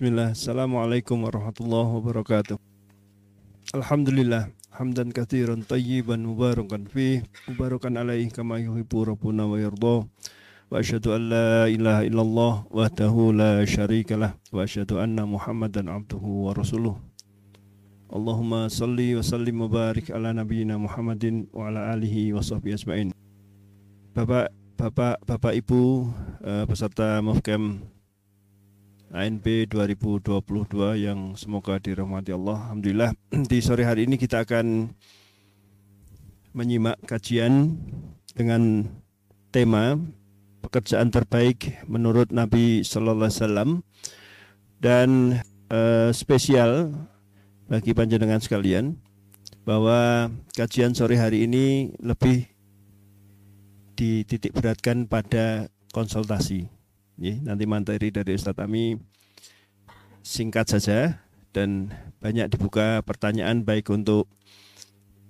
Bismillah. Assalamualaikum warahmatullahi wabarakatuh. Alhamdulillah. Hamdan kathiran tayyiban mubarakan fi mubarakan alaihi kama yuhibbu rabbuna wa yarda. Wa asyhadu an la ilaha illallah wahdahu la syarika lah wa asyhadu anna Muhammadan abduhu wa rasuluh. Allahumma salli wa sallim wa barik ala nabiyyina Muhammadin wa ala alihi wa sahbihi asma'in. Bapak, Bapak, Bapak Ibu uh, peserta Mufcam ANP 2022 yang semoga dirahmati Allah. Alhamdulillah di sore hari ini kita akan menyimak kajian dengan tema pekerjaan terbaik menurut Nabi Sallallahu Alaihi Wasallam dan uh, spesial bagi panjenengan sekalian bahwa kajian sore hari ini lebih dititik beratkan pada konsultasi nanti materi dari Ustadz Ami singkat saja dan banyak dibuka pertanyaan baik untuk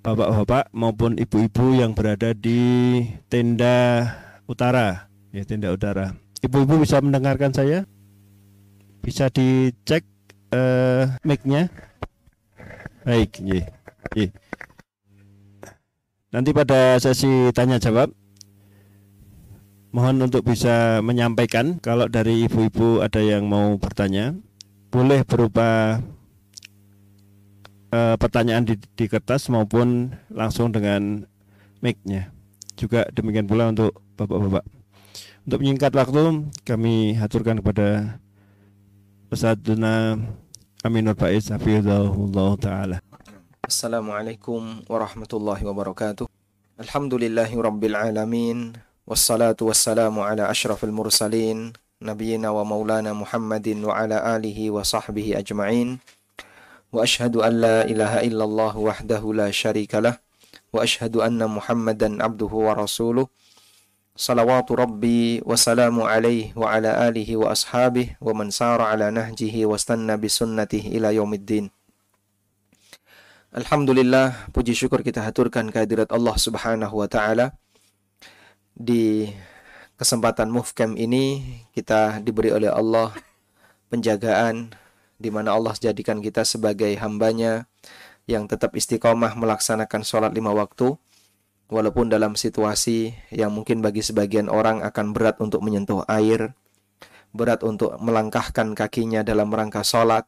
bapak-bapak maupun ibu-ibu yang berada di tenda utara, ya tenda utara. Ibu-ibu bisa mendengarkan saya? Bisa dicek uh, mic-nya? Baik, ya. ya. Nanti pada sesi tanya jawab Mohon untuk bisa menyampaikan kalau dari ibu-ibu ada yang mau bertanya, boleh berupa uh, pertanyaan di, di kertas maupun langsung dengan mic-nya. Juga demikian pula untuk bapak-bapak. Untuk menyingkat waktu, kami haturkan kepada Pesaduna Aminur Faiz Hafizahullah Ta'ala. Assalamualaikum warahmatullahi wabarakatuh. Alhamdulillahi rabbil alamin. والصلاة والسلام على أشرف المرسلين نبينا ومولانا محمد وعلى آله وصحبه أجمعين. وأشهد أن لا إله إلا الله وحده لا شريك له وأشهد أن محمدا عبده ورسوله. صلوات ربي وسلام عليه وعلى آله وأصحابه ومن سار على نهجه واستنى بسنته إلى يوم الدين. Alhamdulillah, puji syukur kita haturkan kehadirat Allah Subhanahu wa taala. Di kesempatan Mufcam ini kita diberi oleh Allah penjagaan di mana Allah jadikan kita sebagai hambanya yang tetap istiqomah melaksanakan sholat lima waktu walaupun dalam situasi yang mungkin bagi sebagian orang akan berat untuk menyentuh air berat untuk melangkahkan kakinya dalam rangka sholat.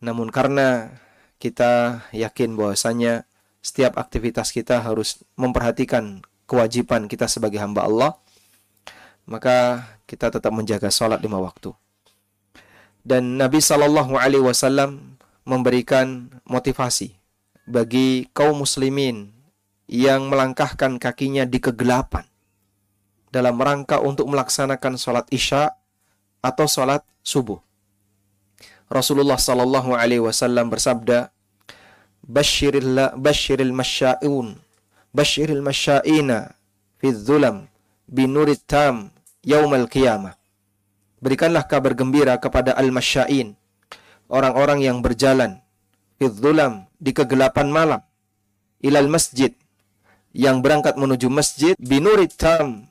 Namun karena kita yakin bahwasanya setiap aktivitas kita harus memperhatikan kewajiban kita sebagai hamba Allah, maka kita tetap menjaga sholat lima waktu. Dan Nabi Shallallahu Alaihi Wasallam memberikan motivasi bagi kaum muslimin yang melangkahkan kakinya di kegelapan dalam rangka untuk melaksanakan sholat isya atau sholat subuh. Rasulullah Shallallahu Alaihi Wasallam bersabda, "Bashiril bashiril masya'un Bashiril masyaina fi dhulam binurit tam yaumal qiyamah. Berikanlah kabar gembira kepada al-masyain, orang-orang yang berjalan fi dhulam di kegelapan malam ilal masjid yang berangkat menuju masjid binurit tam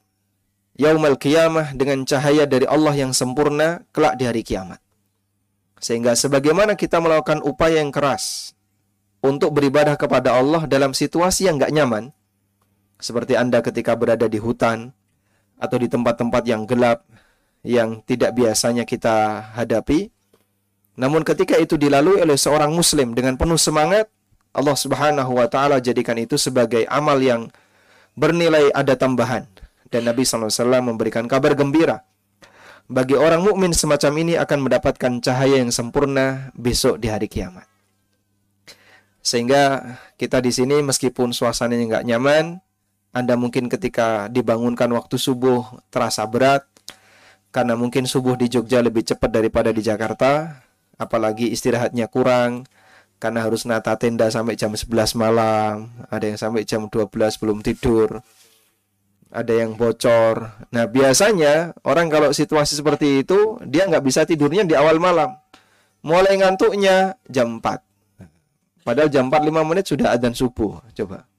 yaumal qiyamah dengan cahaya dari Allah yang sempurna kelak di hari kiamat. Sehingga sebagaimana kita melakukan upaya yang keras untuk beribadah kepada Allah dalam situasi yang gak nyaman, seperti Anda ketika berada di hutan atau di tempat-tempat yang gelap yang tidak biasanya kita hadapi. Namun ketika itu dilalui oleh seorang muslim dengan penuh semangat, Allah Subhanahu wa taala jadikan itu sebagai amal yang bernilai ada tambahan. Dan Nabi SAW memberikan kabar gembira bagi orang mukmin semacam ini akan mendapatkan cahaya yang sempurna besok di hari kiamat. Sehingga kita di sini meskipun suasananya nggak nyaman, Anda mungkin ketika dibangunkan waktu subuh terasa berat, karena mungkin subuh di Jogja lebih cepat daripada di Jakarta, apalagi istirahatnya kurang, karena harus nata tenda sampai jam 11 malam, ada yang sampai jam 12 belum tidur, ada yang bocor. Nah biasanya orang kalau situasi seperti itu, dia nggak bisa tidurnya di awal malam. Mulai ngantuknya jam 4 Padahal jam 4 5 menit sudah adzan subuh. Coba.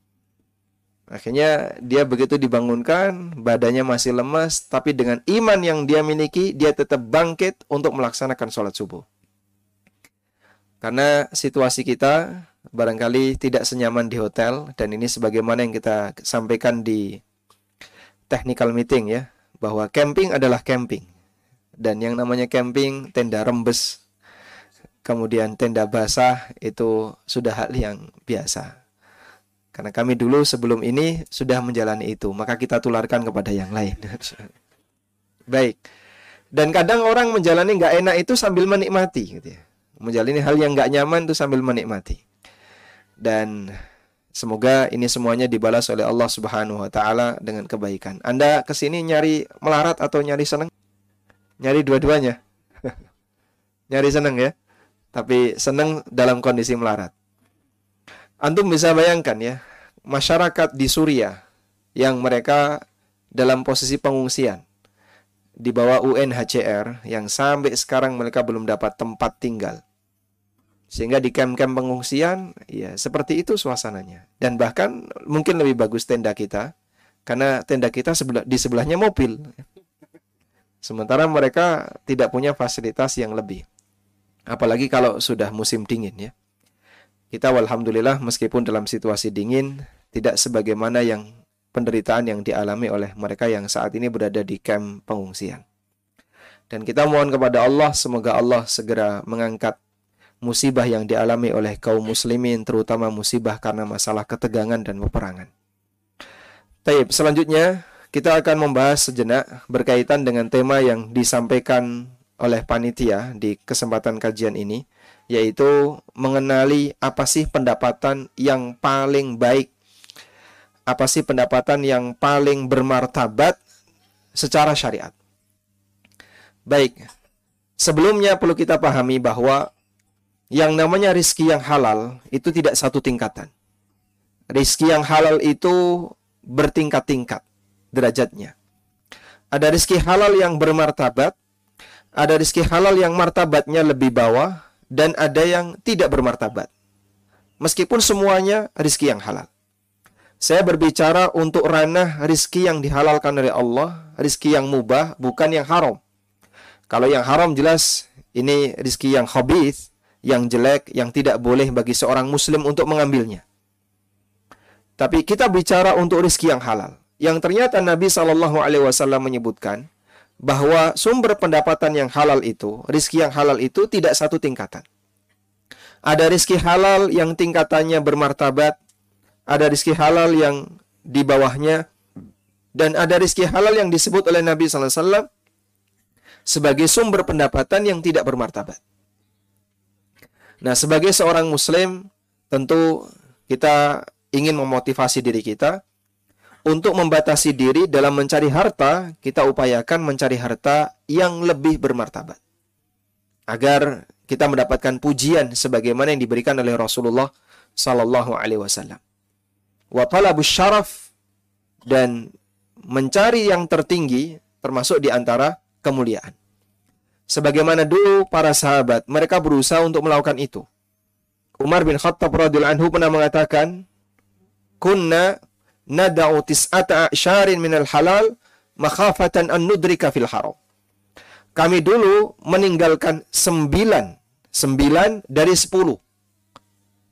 Akhirnya dia begitu dibangunkan, badannya masih lemas, tapi dengan iman yang dia miliki, dia tetap bangkit untuk melaksanakan sholat subuh. Karena situasi kita barangkali tidak senyaman di hotel dan ini sebagaimana yang kita sampaikan di technical meeting ya, bahwa camping adalah camping. Dan yang namanya camping tenda rembes kemudian tenda basah itu sudah hal yang biasa. Karena kami dulu sebelum ini sudah menjalani itu, maka kita tularkan kepada yang lain. Baik. Dan kadang orang menjalani nggak enak itu sambil menikmati, gitu ya. Menjalani hal yang nggak nyaman itu sambil menikmati. Dan semoga ini semuanya dibalas oleh Allah Subhanahu Wa Taala dengan kebaikan. Anda ke sini nyari melarat atau nyari seneng? Nyari dua-duanya. nyari seneng ya tapi senang dalam kondisi melarat. Antum bisa bayangkan ya, masyarakat di Suriah yang mereka dalam posisi pengungsian di bawah UNHCR yang sampai sekarang mereka belum dapat tempat tinggal. Sehingga di kamp-kamp pengungsian ya seperti itu suasananya. Dan bahkan mungkin lebih bagus tenda kita karena tenda kita sebelah, di sebelahnya mobil. Sementara mereka tidak punya fasilitas yang lebih. Apalagi kalau sudah musim dingin ya. Kita alhamdulillah meskipun dalam situasi dingin tidak sebagaimana yang penderitaan yang dialami oleh mereka yang saat ini berada di kamp pengungsian. Dan kita mohon kepada Allah semoga Allah segera mengangkat musibah yang dialami oleh kaum muslimin terutama musibah karena masalah ketegangan dan peperangan. Taib, selanjutnya kita akan membahas sejenak berkaitan dengan tema yang disampaikan oleh panitia di kesempatan kajian ini yaitu mengenali apa sih pendapatan yang paling baik apa sih pendapatan yang paling bermartabat secara syariat. Baik. Sebelumnya perlu kita pahami bahwa yang namanya rizki yang halal itu tidak satu tingkatan. Rizki yang halal itu bertingkat-tingkat derajatnya. Ada rizki halal yang bermartabat, ada rizki halal yang martabatnya lebih bawah dan ada yang tidak bermartabat. Meskipun semuanya rizki yang halal. Saya berbicara untuk ranah rizki yang dihalalkan oleh Allah, rizki yang mubah, bukan yang haram. Kalau yang haram jelas ini rizki yang habis, yang jelek, yang tidak boleh bagi seorang muslim untuk mengambilnya. Tapi kita bicara untuk rizki yang halal. Yang ternyata Nabi Wasallam menyebutkan, bahwa sumber pendapatan yang halal itu, rizki yang halal itu tidak satu tingkatan. Ada rizki halal yang tingkatannya bermartabat, ada rizki halal yang di bawahnya, dan ada rizki halal yang disebut oleh Nabi SAW sebagai sumber pendapatan yang tidak bermartabat. Nah, sebagai seorang Muslim, tentu kita ingin memotivasi diri kita untuk membatasi diri dalam mencari harta, kita upayakan mencari harta yang lebih bermartabat. Agar kita mendapatkan pujian sebagaimana yang diberikan oleh Rasulullah sallallahu alaihi wasallam. Wa talabus syaraf dan mencari yang tertinggi termasuk di antara kemuliaan. Sebagaimana dulu para sahabat, mereka berusaha untuk melakukan itu. Umar bin Khattab radhiyallahu anhu pernah mengatakan, "Kunna nada'u tis'ata syarin minal halal makhafatan an nudrika fil haram. Kami dulu meninggalkan sembilan, sembilan dari sepuluh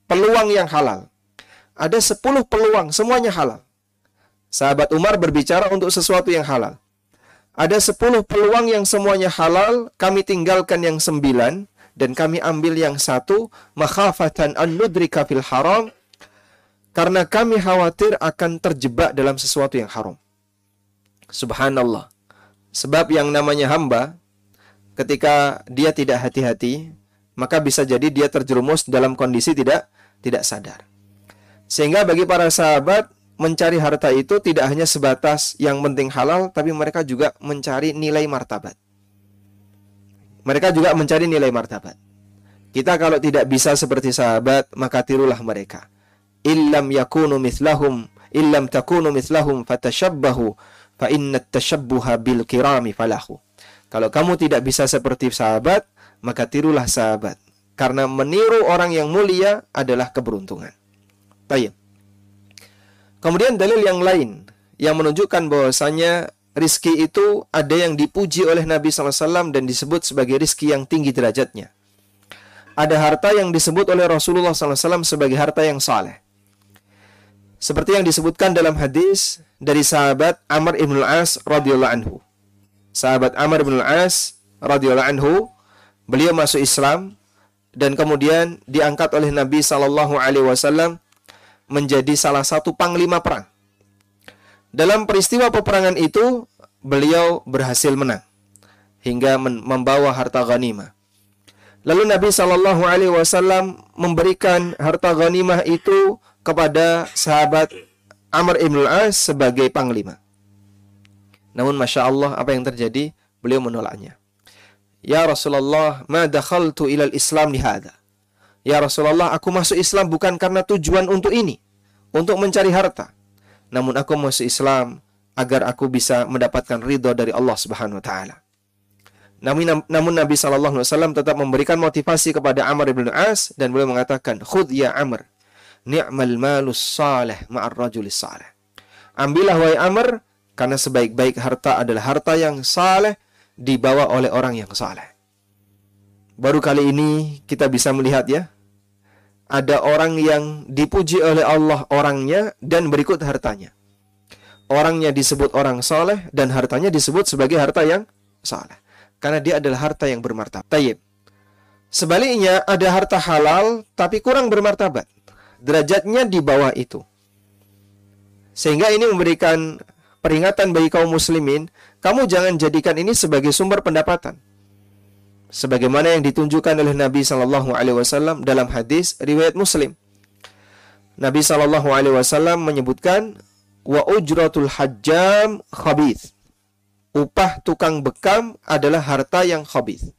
peluang yang halal. Ada sepuluh peluang, semuanya halal. Sahabat Umar berbicara untuk sesuatu yang halal. Ada sepuluh peluang yang semuanya halal, kami tinggalkan yang sembilan, dan kami ambil yang satu, makhafatan an nudrika fil haram, karena kami khawatir akan terjebak dalam sesuatu yang haram. Subhanallah. Sebab yang namanya hamba, ketika dia tidak hati-hati, maka bisa jadi dia terjerumus dalam kondisi tidak tidak sadar. Sehingga bagi para sahabat, mencari harta itu tidak hanya sebatas yang penting halal, tapi mereka juga mencari nilai martabat. Mereka juga mencari nilai martabat. Kita kalau tidak bisa seperti sahabat, maka tirulah mereka illam yakunu mithlahum illam takunu mithlahum fatashabbahu fa inna tashabbuha bil kirami falahu. Kalau kamu tidak bisa seperti sahabat, maka tirulah sahabat. Karena meniru orang yang mulia adalah keberuntungan. Baik. Kemudian dalil yang lain yang menunjukkan bahwasanya rizki itu ada yang dipuji oleh Nabi SAW dan disebut sebagai rizki yang tinggi derajatnya. ada harta yang disebut oleh Rasulullah SAW sebagai harta yang saleh. Seperti yang disebutkan dalam hadis dari sahabat Amr ibn al-As radhiyallahu anhu. Sahabat Amr ibn al-As radhiyallahu anhu, beliau masuk Islam dan kemudian diangkat oleh Nabi Shallallahu alaihi wasallam menjadi salah satu panglima perang. Dalam peristiwa peperangan itu, beliau berhasil menang hingga membawa harta ghanimah. Lalu Nabi Shallallahu Alaihi Wasallam memberikan harta ghanimah itu kepada sahabat Amr ibn al-As sebagai panglima. Namun masya Allah apa yang terjadi? Beliau menolaknya. Ya Rasulullah, ma dakhaltu ilal Islam lihada. Ya Rasulullah, aku masuk Islam bukan karena tujuan untuk ini, untuk mencari harta. Namun aku masuk Islam agar aku bisa mendapatkan ridho dari Allah Subhanahu wa taala. Namun, namun Nabi Shallallahu Alaihi Wasallam tetap memberikan motivasi kepada Amr bin As dan beliau mengatakan, Khud ya Amr, ni'mal malus saleh ma'ar rajulis saleh. Ambillah wahai Amr, karena sebaik-baik harta adalah harta yang saleh dibawa oleh orang yang saleh. Baru kali ini kita bisa melihat ya, ada orang yang dipuji oleh Allah orangnya dan berikut hartanya. Orangnya disebut orang saleh dan hartanya disebut sebagai harta yang saleh karena dia adalah harta yang bermartabat. Sebaliknya ada harta halal tapi kurang bermartabat. Derajatnya di bawah itu. Sehingga ini memberikan peringatan bagi kaum muslimin, kamu jangan jadikan ini sebagai sumber pendapatan. Sebagaimana yang ditunjukkan oleh Nabi Shallallahu alaihi wasallam dalam hadis riwayat Muslim. Nabi Shallallahu alaihi wasallam menyebutkan wa ujratul hajjam khabith upah tukang bekam adalah harta yang khabith.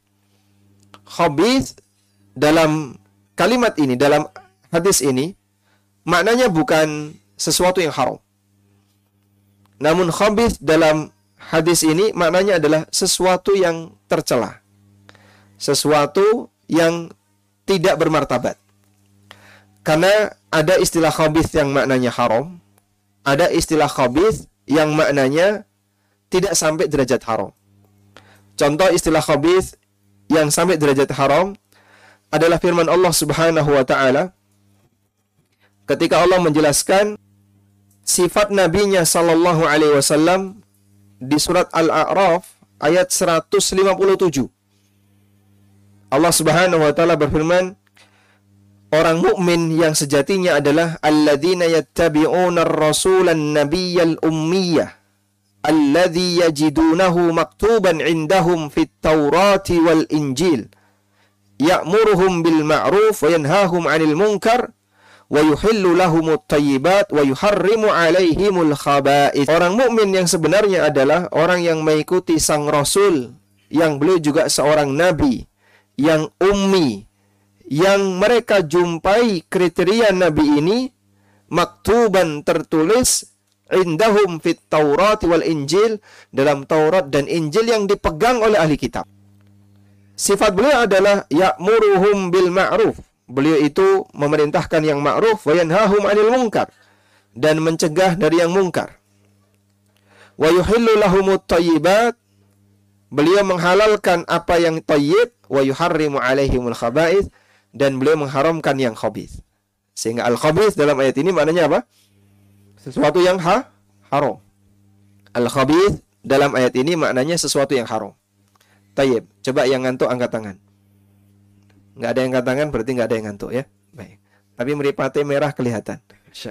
Khabith dalam kalimat ini, dalam hadis ini, maknanya bukan sesuatu yang haram. Namun khabith dalam hadis ini maknanya adalah sesuatu yang tercela. Sesuatu yang tidak bermartabat. Karena ada istilah khabith yang maknanya haram, ada istilah khabith yang maknanya tidak sampai derajat haram. Contoh istilah khabith yang sampai derajat haram adalah firman Allah Subhanahu wa taala ketika Allah menjelaskan sifat nabinya sallallahu alaihi wasallam di surat Al-A'raf ayat 157. Allah Subhanahu wa taala berfirman Orang mukmin yang sejatinya adalah alladzina yattabi'una ar-rasulan nabiyyal ummiyah alladhi yajidunahu maktuban indahum fit Taurati wal Injil ya'muruhum bil ma'ruf wa yanhahum 'anil munkar wa yuhillu lahumut. Orang mukmin yang sebenarnya adalah orang yang mengikuti sang rasul yang beliau juga seorang nabi yang ummi yang mereka jumpai kriteria nabi ini maktuban tertulis indahum fit Taurat wal Injil dalam Taurat dan Injil yang dipegang oleh ahli kitab. Sifat beliau adalah ya'muruhum bil ma'ruf. Beliau itu memerintahkan yang ma'ruf wa yanhahum 'anil munkar dan mencegah dari yang mungkar. Wa yuhillu lahumut thayyibat. Beliau menghalalkan apa yang thayyib wa yuharrimu 'alaihimul khaba'ith dan beliau mengharamkan yang khabith. Sehingga al-khabith dalam ayat ini maknanya apa? sesuatu yang ha haram. Al-khabith dalam ayat ini maknanya sesuatu yang haram. Tayyib, coba yang ngantuk angkat tangan. Nggak ada yang angkat tangan berarti nggak ada yang ngantuk ya. Baik. Tapi meripati merah kelihatan.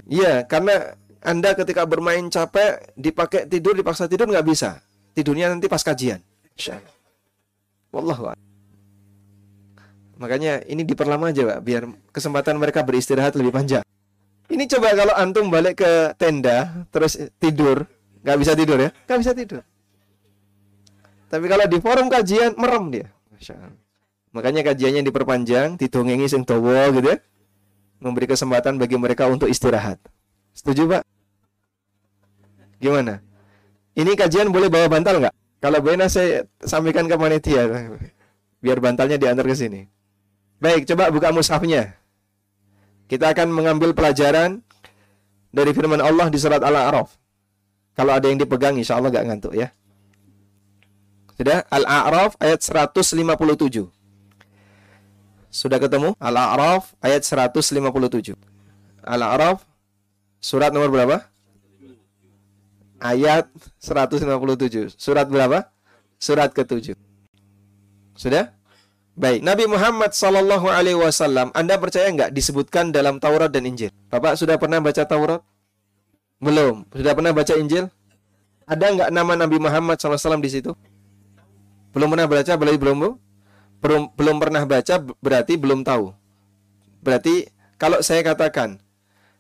Iya, karena Anda ketika bermain capek, dipakai tidur, dipaksa tidur nggak bisa. Tidurnya nanti pas kajian. Wallahu Makanya ini diperlama aja, Pak, biar kesempatan mereka beristirahat lebih panjang. Ini coba kalau antum balik ke tenda terus tidur, nggak bisa tidur ya? Nggak bisa tidur. Tapi kalau di forum kajian merem dia. Makanya kajiannya diperpanjang, didongengi sing dawa gitu ya. Memberi kesempatan bagi mereka untuk istirahat. Setuju, Pak? Gimana? Ini kajian boleh bawa bantal nggak? Kalau boleh saya sampaikan ke panitia biar bantalnya diantar ke sini. Baik, coba buka mushafnya. Kita akan mengambil pelajaran dari firman Allah di surat Al-A'raf. Kalau ada yang dipegang insya Allah gak ngantuk ya. Sudah? Al-A'raf ayat 157. Sudah ketemu? Al-A'raf ayat 157. Al-A'raf surat nomor berapa? Ayat 157. Surat berapa? Surat ke-7. Sudah? Baik, Nabi Muhammad Sallallahu Alaihi Wasallam, Anda percaya nggak disebutkan dalam Taurat dan Injil? Bapak sudah pernah baca Taurat? Belum. Sudah pernah baca Injil? Ada nggak nama Nabi Muhammad SAW di situ? Belum pernah baca, belum belum belum belum pernah baca berarti belum tahu. Berarti kalau saya katakan,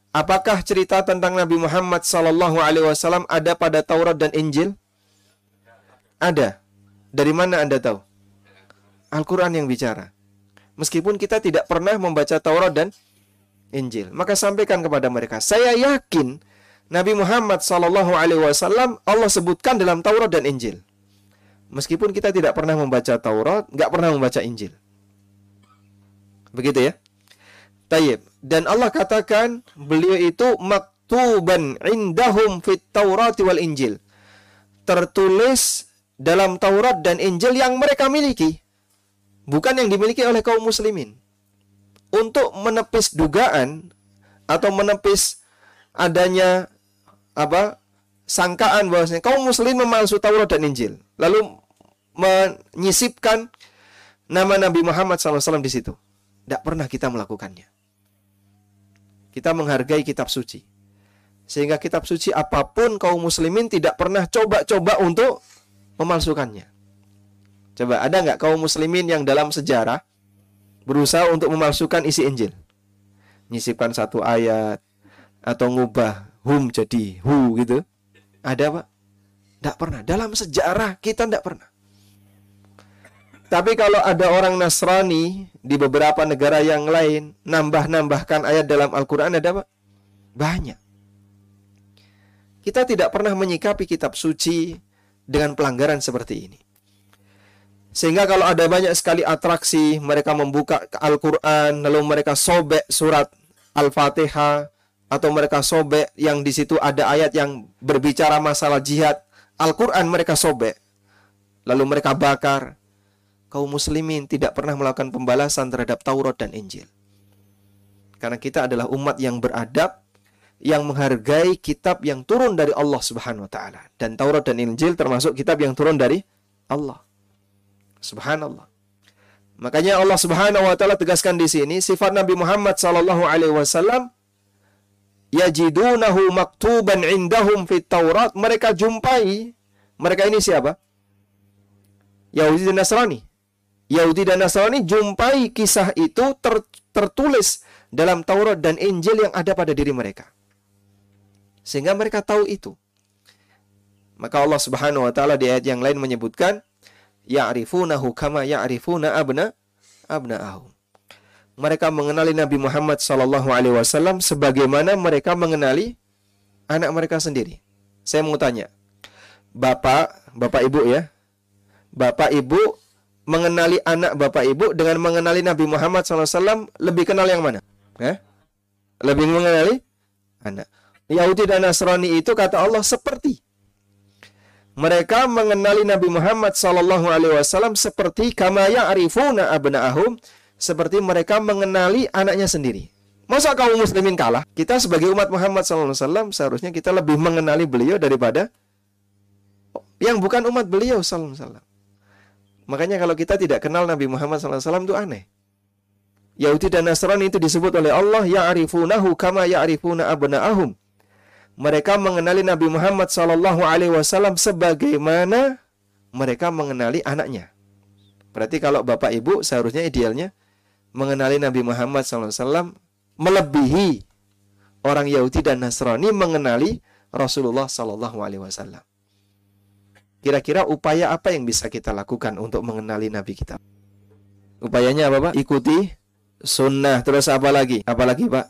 apakah cerita tentang Nabi Muhammad Sallallahu Alaihi Wasallam ada pada Taurat dan Injil? Ada. Dari mana Anda tahu? Al-Quran yang bicara. Meskipun kita tidak pernah membaca Taurat dan Injil, maka sampaikan kepada mereka, saya yakin Nabi Muhammad Sallallahu Alaihi Wasallam Allah sebutkan dalam Taurat dan Injil. Meskipun kita tidak pernah membaca Taurat, nggak pernah membaca Injil. Begitu ya. Tayyib. Dan Allah katakan beliau itu maktuban indahum fit Taurat wal Injil. Tertulis dalam Taurat dan Injil yang mereka miliki. Bukan yang dimiliki oleh kaum muslimin. Untuk menepis dugaan atau menepis adanya apa sangkaan bahwasanya kaum muslim memalsu Taurat dan Injil. Lalu menyisipkan nama Nabi Muhammad SAW di situ. Tidak pernah kita melakukannya. Kita menghargai kitab suci. Sehingga kitab suci apa pun kaum muslimin tidak pernah coba-coba untuk memalsukannya. Coba ada nggak kaum muslimin yang dalam sejarah berusaha untuk memalsukan isi Injil? Nyisipkan satu ayat atau ngubah hum jadi hu gitu. Ada pak? Tidak pernah. Dalam sejarah kita tidak pernah. Tapi kalau ada orang Nasrani di beberapa negara yang lain nambah-nambahkan ayat dalam Al-Quran ada apa? Banyak. Kita tidak pernah menyikapi kitab suci dengan pelanggaran seperti ini. Sehingga kalau ada banyak sekali atraksi, mereka membuka Al-Quran, lalu mereka sobek surat Al-Fatihah, atau mereka sobek yang di situ ada ayat yang berbicara masalah jihad. Al-Quran mereka sobek. Lalu mereka bakar kaum muslimin tidak pernah melakukan pembalasan terhadap Taurat dan Injil. Karena kita adalah umat yang beradab, yang menghargai kitab yang turun dari Allah Subhanahu wa taala. Dan Taurat dan Injil termasuk kitab yang turun dari Allah. Subhanallah. Makanya Allah Subhanahu wa taala tegaskan di sini sifat Nabi Muhammad sallallahu alaihi wasallam yajidunahu maktuban indahum fit Taurat mereka jumpai mereka ini siapa? Yahudi dan Nasrani. Yahudi dan Nasrani jumpai kisah itu ter, tertulis dalam Taurat dan Injil yang ada pada diri mereka. Sehingga mereka tahu itu. Maka Allah Subhanahu wa taala di ayat yang lain menyebutkan ya'rifunahu kama ya'rifuna abna abna'ahum. Mereka mengenali Nabi Muhammad sallallahu alaihi wasallam sebagaimana mereka mengenali anak mereka sendiri. Saya mau tanya. Bapak, Bapak Ibu ya. Bapak Ibu mengenali anak bapak ibu dengan mengenali Nabi Muhammad SAW lebih kenal yang mana? Eh? Lebih mengenali anak. Yahudi dan Nasrani itu kata Allah seperti mereka mengenali Nabi Muhammad Sallallahu Alaihi Wasallam seperti kamaya arifuna abnaahum seperti mereka mengenali anaknya sendiri. Masa kaum muslimin kalah? Kita sebagai umat Muhammad Sallallahu Alaihi Wasallam seharusnya kita lebih mengenali beliau daripada yang bukan umat beliau Sallallahu Alaihi Wasallam. Makanya kalau kita tidak kenal Nabi Muhammad SAW itu aneh. Yahudi dan Nasrani itu disebut oleh Allah ya'rifunahu kama ya'rifuna abna'ahum. Mereka mengenali Nabi Muhammad Sallallahu Alaihi Wasallam sebagaimana mereka mengenali anaknya. Berarti kalau bapak ibu seharusnya idealnya mengenali Nabi Muhammad SAW melebihi orang Yahudi dan Nasrani mengenali Rasulullah Sallallahu Alaihi Wasallam. Kira-kira upaya apa yang bisa kita lakukan untuk mengenali Nabi kita? Upayanya apa Pak? Ikuti sunnah. Terus apa lagi? Apa lagi Pak?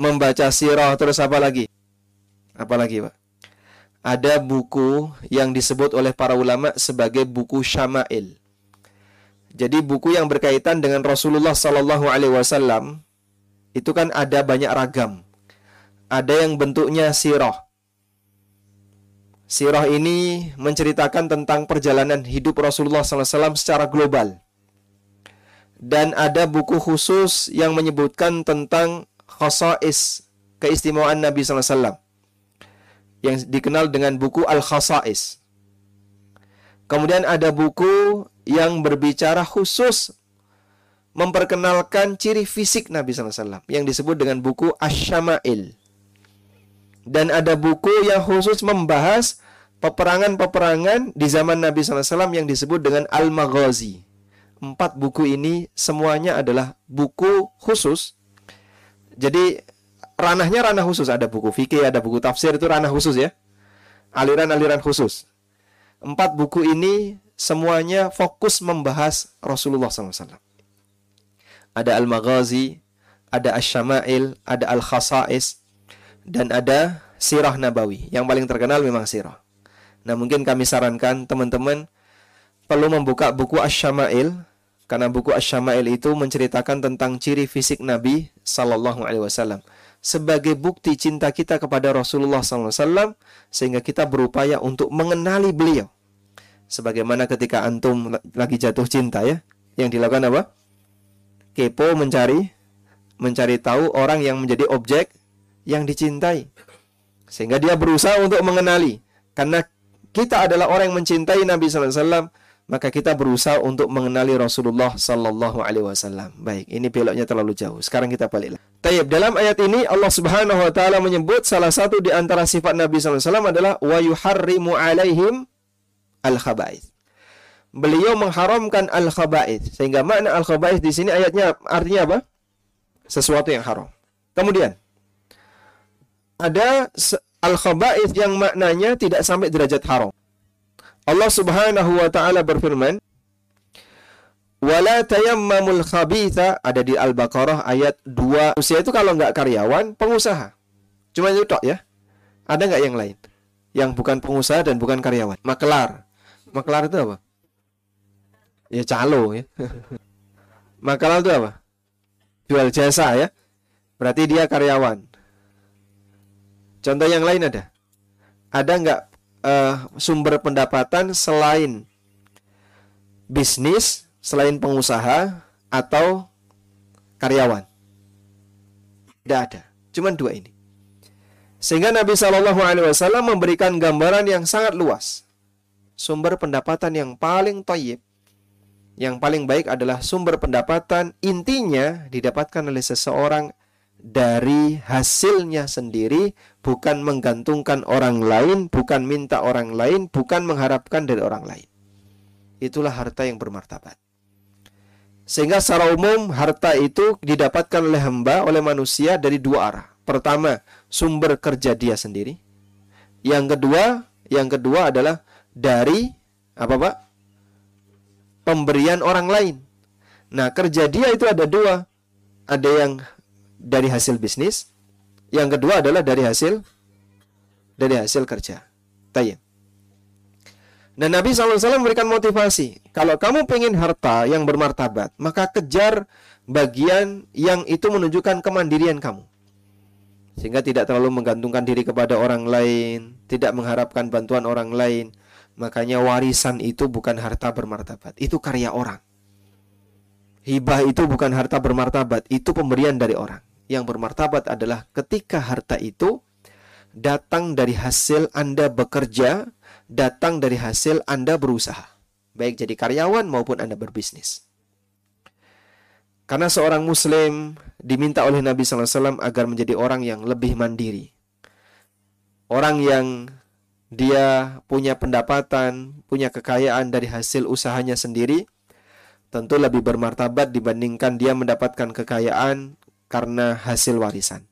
Membaca sirah. Terus apa lagi? Apa lagi Pak? Ada buku yang disebut oleh para ulama sebagai buku syama'il. Jadi buku yang berkaitan dengan Rasulullah Sallallahu Alaihi Wasallam itu kan ada banyak ragam. Ada yang bentuknya sirah, Sirah ini menceritakan tentang perjalanan hidup Rasulullah SAW secara global. dan ada buku khusus yang menyebutkan tentang khasais keistimewaan Nabi SAW yang dikenal dengan buku Al-Khasais. Kemudian ada buku yang berbicara khusus memperkenalkan ciri fisik Nabi SAW yang disebut dengan buku Ash-Shama'il. Dan ada buku yang khusus membahas peperangan-peperangan di zaman Nabi SAW yang disebut dengan Al-Maghazi. Empat buku ini semuanya adalah buku khusus. Jadi ranahnya ranah khusus. Ada buku fikih, ada buku tafsir itu ranah khusus ya. Aliran-aliran khusus. Empat buku ini semuanya fokus membahas Rasulullah SAW. Ada Al-Maghazi, ada Ash-Shama'il, ada Al-Khasais, dan ada Sirah Nabawi. Yang paling terkenal memang Sirah. Nah mungkin kami sarankan teman-teman perlu membuka buku Ash-Shama'il karena buku Ash-Shama'il itu menceritakan tentang ciri fisik Nabi Sallallahu Alaihi Wasallam sebagai bukti cinta kita kepada Rasulullah SAW sehingga kita berupaya untuk mengenali beliau. Sebagaimana ketika antum lagi jatuh cinta ya, yang dilakukan apa? Kepo mencari, mencari tahu orang yang menjadi objek yang dicintai. Sehingga dia berusaha untuk mengenali. Karena kita adalah orang yang mencintai Nabi SAW, maka kita berusaha untuk mengenali Rasulullah sallallahu alaihi wasallam. Baik, ini beloknya terlalu jauh. Sekarang kita balik. Tayyib, dalam ayat ini Allah Subhanahu wa taala menyebut salah satu di antara sifat Nabi wasallam adalah wa yuharrimu alaihim al khaba'ith. Beliau mengharamkan al khaba'ith. Sehingga makna al khaba'ith di sini ayatnya artinya apa? Sesuatu yang haram. Kemudian ada al khaba'ith yang maknanya tidak sampai derajat haram. Allah Subhanahu wa taala berfirman, Wala tayammamul khabitha ada di Al-Baqarah ayat 2. Usia itu kalau nggak karyawan, pengusaha. Cuma itu tok ya. Ada nggak yang lain? Yang bukan pengusaha dan bukan karyawan. Makelar. Makelar itu apa? Ya calo ya. Makelar itu apa? Jual jasa ya. Berarti dia karyawan. Contoh yang lain ada? Ada nggak uh, sumber pendapatan selain bisnis, selain pengusaha atau karyawan. Tidak ada, cuma dua ini. Sehingga Nabi Shallallahu Alaihi Wasallam memberikan gambaran yang sangat luas. Sumber pendapatan yang paling toyib, yang paling baik adalah sumber pendapatan intinya didapatkan oleh seseorang dari hasilnya sendiri, bukan menggantungkan orang lain, bukan minta orang lain, bukan mengharapkan dari orang lain. Itulah harta yang bermartabat. Sehingga secara umum harta itu didapatkan oleh hamba, oleh manusia dari dua arah. Pertama, sumber kerja dia sendiri. Yang kedua, yang kedua adalah dari apa Pak? Pemberian orang lain. Nah, kerja dia itu ada dua. Ada yang dari hasil bisnis, yang kedua adalah dari hasil dari hasil kerja. Tayyib. Dan Nabi SAW memberikan motivasi. Kalau kamu pengen harta yang bermartabat, maka kejar bagian yang itu menunjukkan kemandirian kamu. Sehingga tidak terlalu menggantungkan diri kepada orang lain, tidak mengharapkan bantuan orang lain. Makanya warisan itu bukan harta bermartabat, itu karya orang. Hibah itu bukan harta bermartabat, itu pemberian dari orang yang bermartabat adalah ketika harta itu datang dari hasil Anda bekerja, datang dari hasil Anda berusaha, baik jadi karyawan maupun Anda berbisnis. Karena seorang Muslim diminta oleh Nabi SAW agar menjadi orang yang lebih mandiri, orang yang dia punya pendapatan, punya kekayaan dari hasil usahanya sendiri, tentu lebih bermartabat dibandingkan dia mendapatkan kekayaan karena hasil warisan.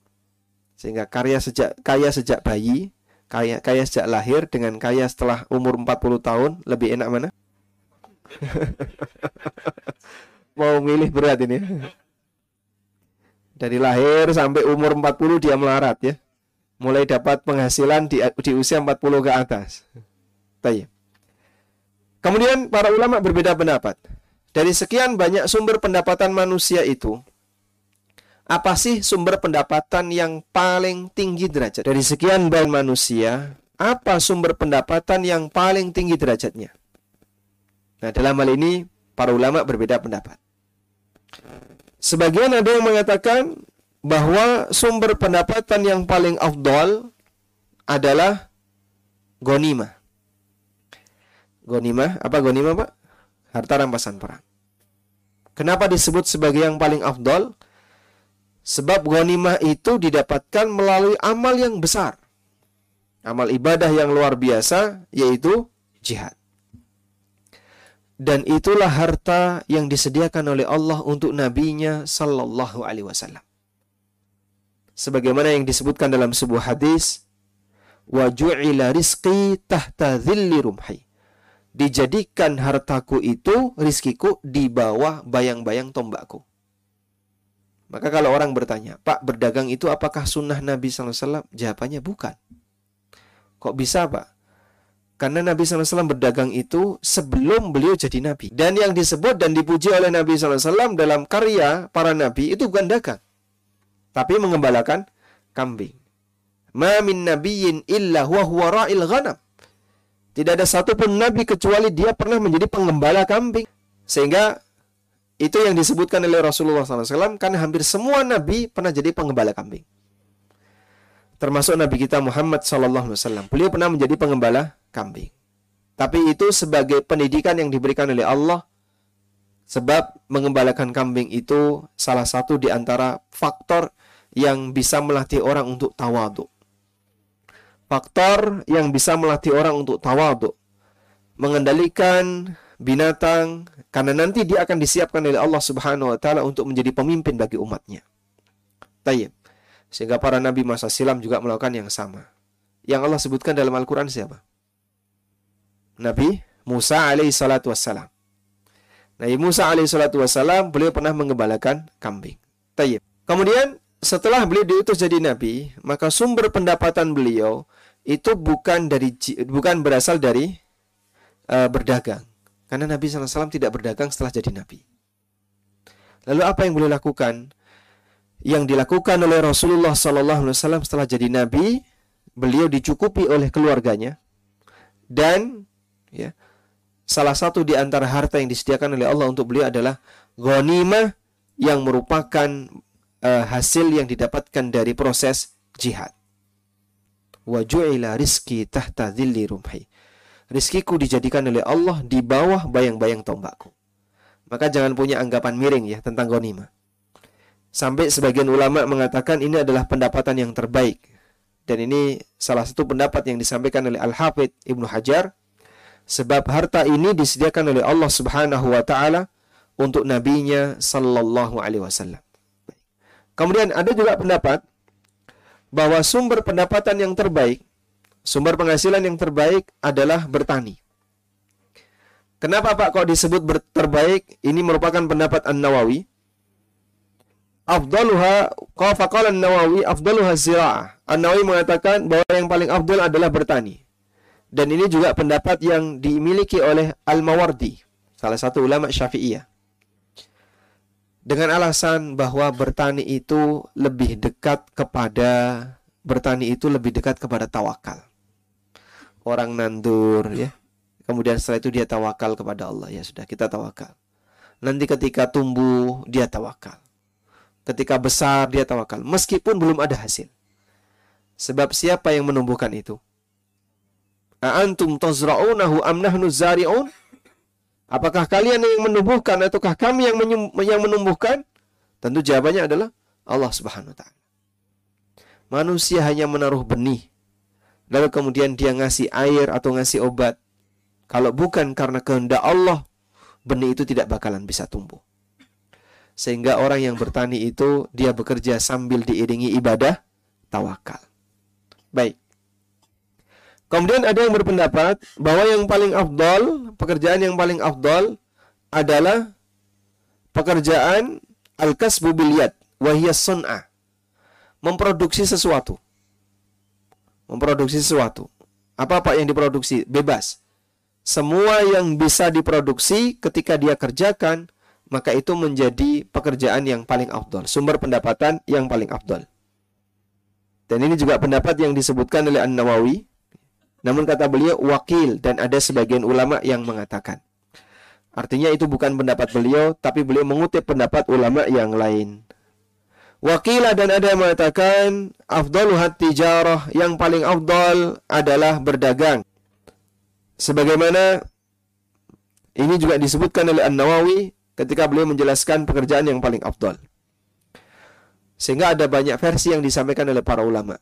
Sehingga karya sejak kaya sejak bayi, kaya kaya sejak lahir dengan kaya setelah umur 40 tahun lebih enak mana? Mau milih berat ini. Dari lahir sampai umur 40 dia melarat ya. Mulai dapat penghasilan di, di usia 40 ke atas. Baik. Kemudian para ulama berbeda pendapat. Dari sekian banyak sumber pendapatan manusia itu, apa sih sumber pendapatan yang paling tinggi derajat? Dari sekian banyak manusia, apa sumber pendapatan yang paling tinggi derajatnya? Nah, dalam hal ini para ulama berbeda pendapat. Sebagian ada yang mengatakan bahwa sumber pendapatan yang paling afdol adalah gonima. Gonima, apa gonima Pak? Harta rampasan perang. Kenapa disebut sebagai yang paling afdol? Sebab ghanimah itu didapatkan melalui amal yang besar. Amal ibadah yang luar biasa yaitu jihad. Dan itulah harta yang disediakan oleh Allah untuk nabinya sallallahu alaihi wasallam. Sebagaimana yang disebutkan dalam sebuah hadis, wa ju'ila rizqi tahta dhilli rumhi. Dijadikan hartaku itu, rizkiku di bawah bayang-bayang tombakku. Maka kalau orang bertanya, Pak berdagang itu apakah sunnah Nabi SAW? Jawabannya bukan. Kok bisa Pak? Karena Nabi SAW berdagang itu sebelum beliau jadi Nabi. Dan yang disebut dan dipuji oleh Nabi SAW dalam karya para Nabi itu bukan dagang. Tapi mengembalakan kambing. Ma min nabiyyin illa huwa huwa ra'il ghanam. Tidak ada satupun nabi kecuali dia pernah menjadi pengembala kambing. Sehingga itu yang disebutkan oleh Rasulullah SAW karena hampir semua nabi pernah jadi pengembala kambing. Termasuk Nabi kita Muhammad SAW. Beliau pernah menjadi pengembala kambing. Tapi itu sebagai pendidikan yang diberikan oleh Allah sebab mengembalakan kambing itu salah satu di antara faktor yang bisa melatih orang untuk tawadu. Faktor yang bisa melatih orang untuk tawadu. Mengendalikan binatang karena nanti dia akan disiapkan oleh Allah Subhanahu wa taala untuk menjadi pemimpin bagi umatnya. Tayyib. Sehingga para nabi masa silam juga melakukan yang sama. Yang Allah sebutkan dalam Al-Qur'an siapa? Nabi Musa alaihi salatu wassalam. Nabi Musa alaihi salatu wassalam beliau pernah mengembalakan kambing. Tayyib. Kemudian setelah beliau diutus jadi nabi, maka sumber pendapatan beliau itu bukan dari bukan berasal dari uh, berdagang karena Nabi SAW tidak berdagang setelah jadi Nabi. Lalu apa yang boleh lakukan? Yang dilakukan oleh Rasulullah SAW setelah jadi Nabi, beliau dicukupi oleh keluarganya dan ya salah satu di antara harta yang disediakan oleh Allah untuk beliau adalah ghanimah yang merupakan uh, hasil yang didapatkan dari proses jihad. Wa ju'ila rizki tahta dhilli rumhi rizkiku dijadikan oleh Allah di bawah bayang-bayang tombakku. Maka jangan punya anggapan miring ya tentang ghanimah. Sampai sebagian ulama mengatakan ini adalah pendapatan yang terbaik. Dan ini salah satu pendapat yang disampaikan oleh Al-Hafidh Ibnu Hajar. Sebab harta ini disediakan oleh Allah Subhanahu wa taala untuk nabinya sallallahu alaihi wasallam. Kemudian ada juga pendapat bahwa sumber pendapatan yang terbaik Sumber penghasilan yang terbaik adalah bertani. Kenapa Pak kok disebut terbaik? Ini merupakan pendapat An-Nawawi. Afdaluha qala An-Nawawi afdaluha zira'ah. An-Nawawi mengatakan bahwa yang paling afdal adalah bertani. Dan ini juga pendapat yang dimiliki oleh Al-Mawardi, salah satu ulama Syafi'iyah. Dengan alasan bahwa bertani itu lebih dekat kepada bertani itu lebih dekat kepada tawakal orang nandur ya. Kemudian setelah itu dia tawakal kepada Allah. Ya sudah, kita tawakal. Nanti ketika tumbuh, dia tawakal. Ketika besar, dia tawakal. Meskipun belum ada hasil. Sebab siapa yang menumbuhkan itu? A'antum tazra'unahu am nahnu zari'un? Apakah kalian yang menumbuhkan ataukah kami yang, yang menumbuhkan? Tentu jawabannya adalah Allah Subhanahu wa taala. Manusia hanya menaruh benih lalu kemudian dia ngasih air atau ngasih obat. Kalau bukan karena kehendak Allah, benih itu tidak bakalan bisa tumbuh. Sehingga orang yang bertani itu dia bekerja sambil diiringi ibadah tawakal. Baik. Kemudian ada yang berpendapat bahwa yang paling afdol, pekerjaan yang paling afdol adalah pekerjaan al-kasbu biliyat wahiyas sun'ah. Memproduksi sesuatu memproduksi sesuatu. Apa-apa yang diproduksi bebas. Semua yang bisa diproduksi ketika dia kerjakan, maka itu menjadi pekerjaan yang paling afdol, sumber pendapatan yang paling afdol. Dan ini juga pendapat yang disebutkan oleh An-Nawawi. Namun kata beliau wakil dan ada sebagian ulama yang mengatakan Artinya itu bukan pendapat beliau, tapi beliau mengutip pendapat ulama yang lain. Wakila dan ada yang mengatakan afdalu tijarah yang paling afdal adalah berdagang. Sebagaimana ini juga disebutkan oleh An-Nawawi ketika beliau menjelaskan pekerjaan yang paling afdal. Sehingga ada banyak versi yang disampaikan oleh para ulama.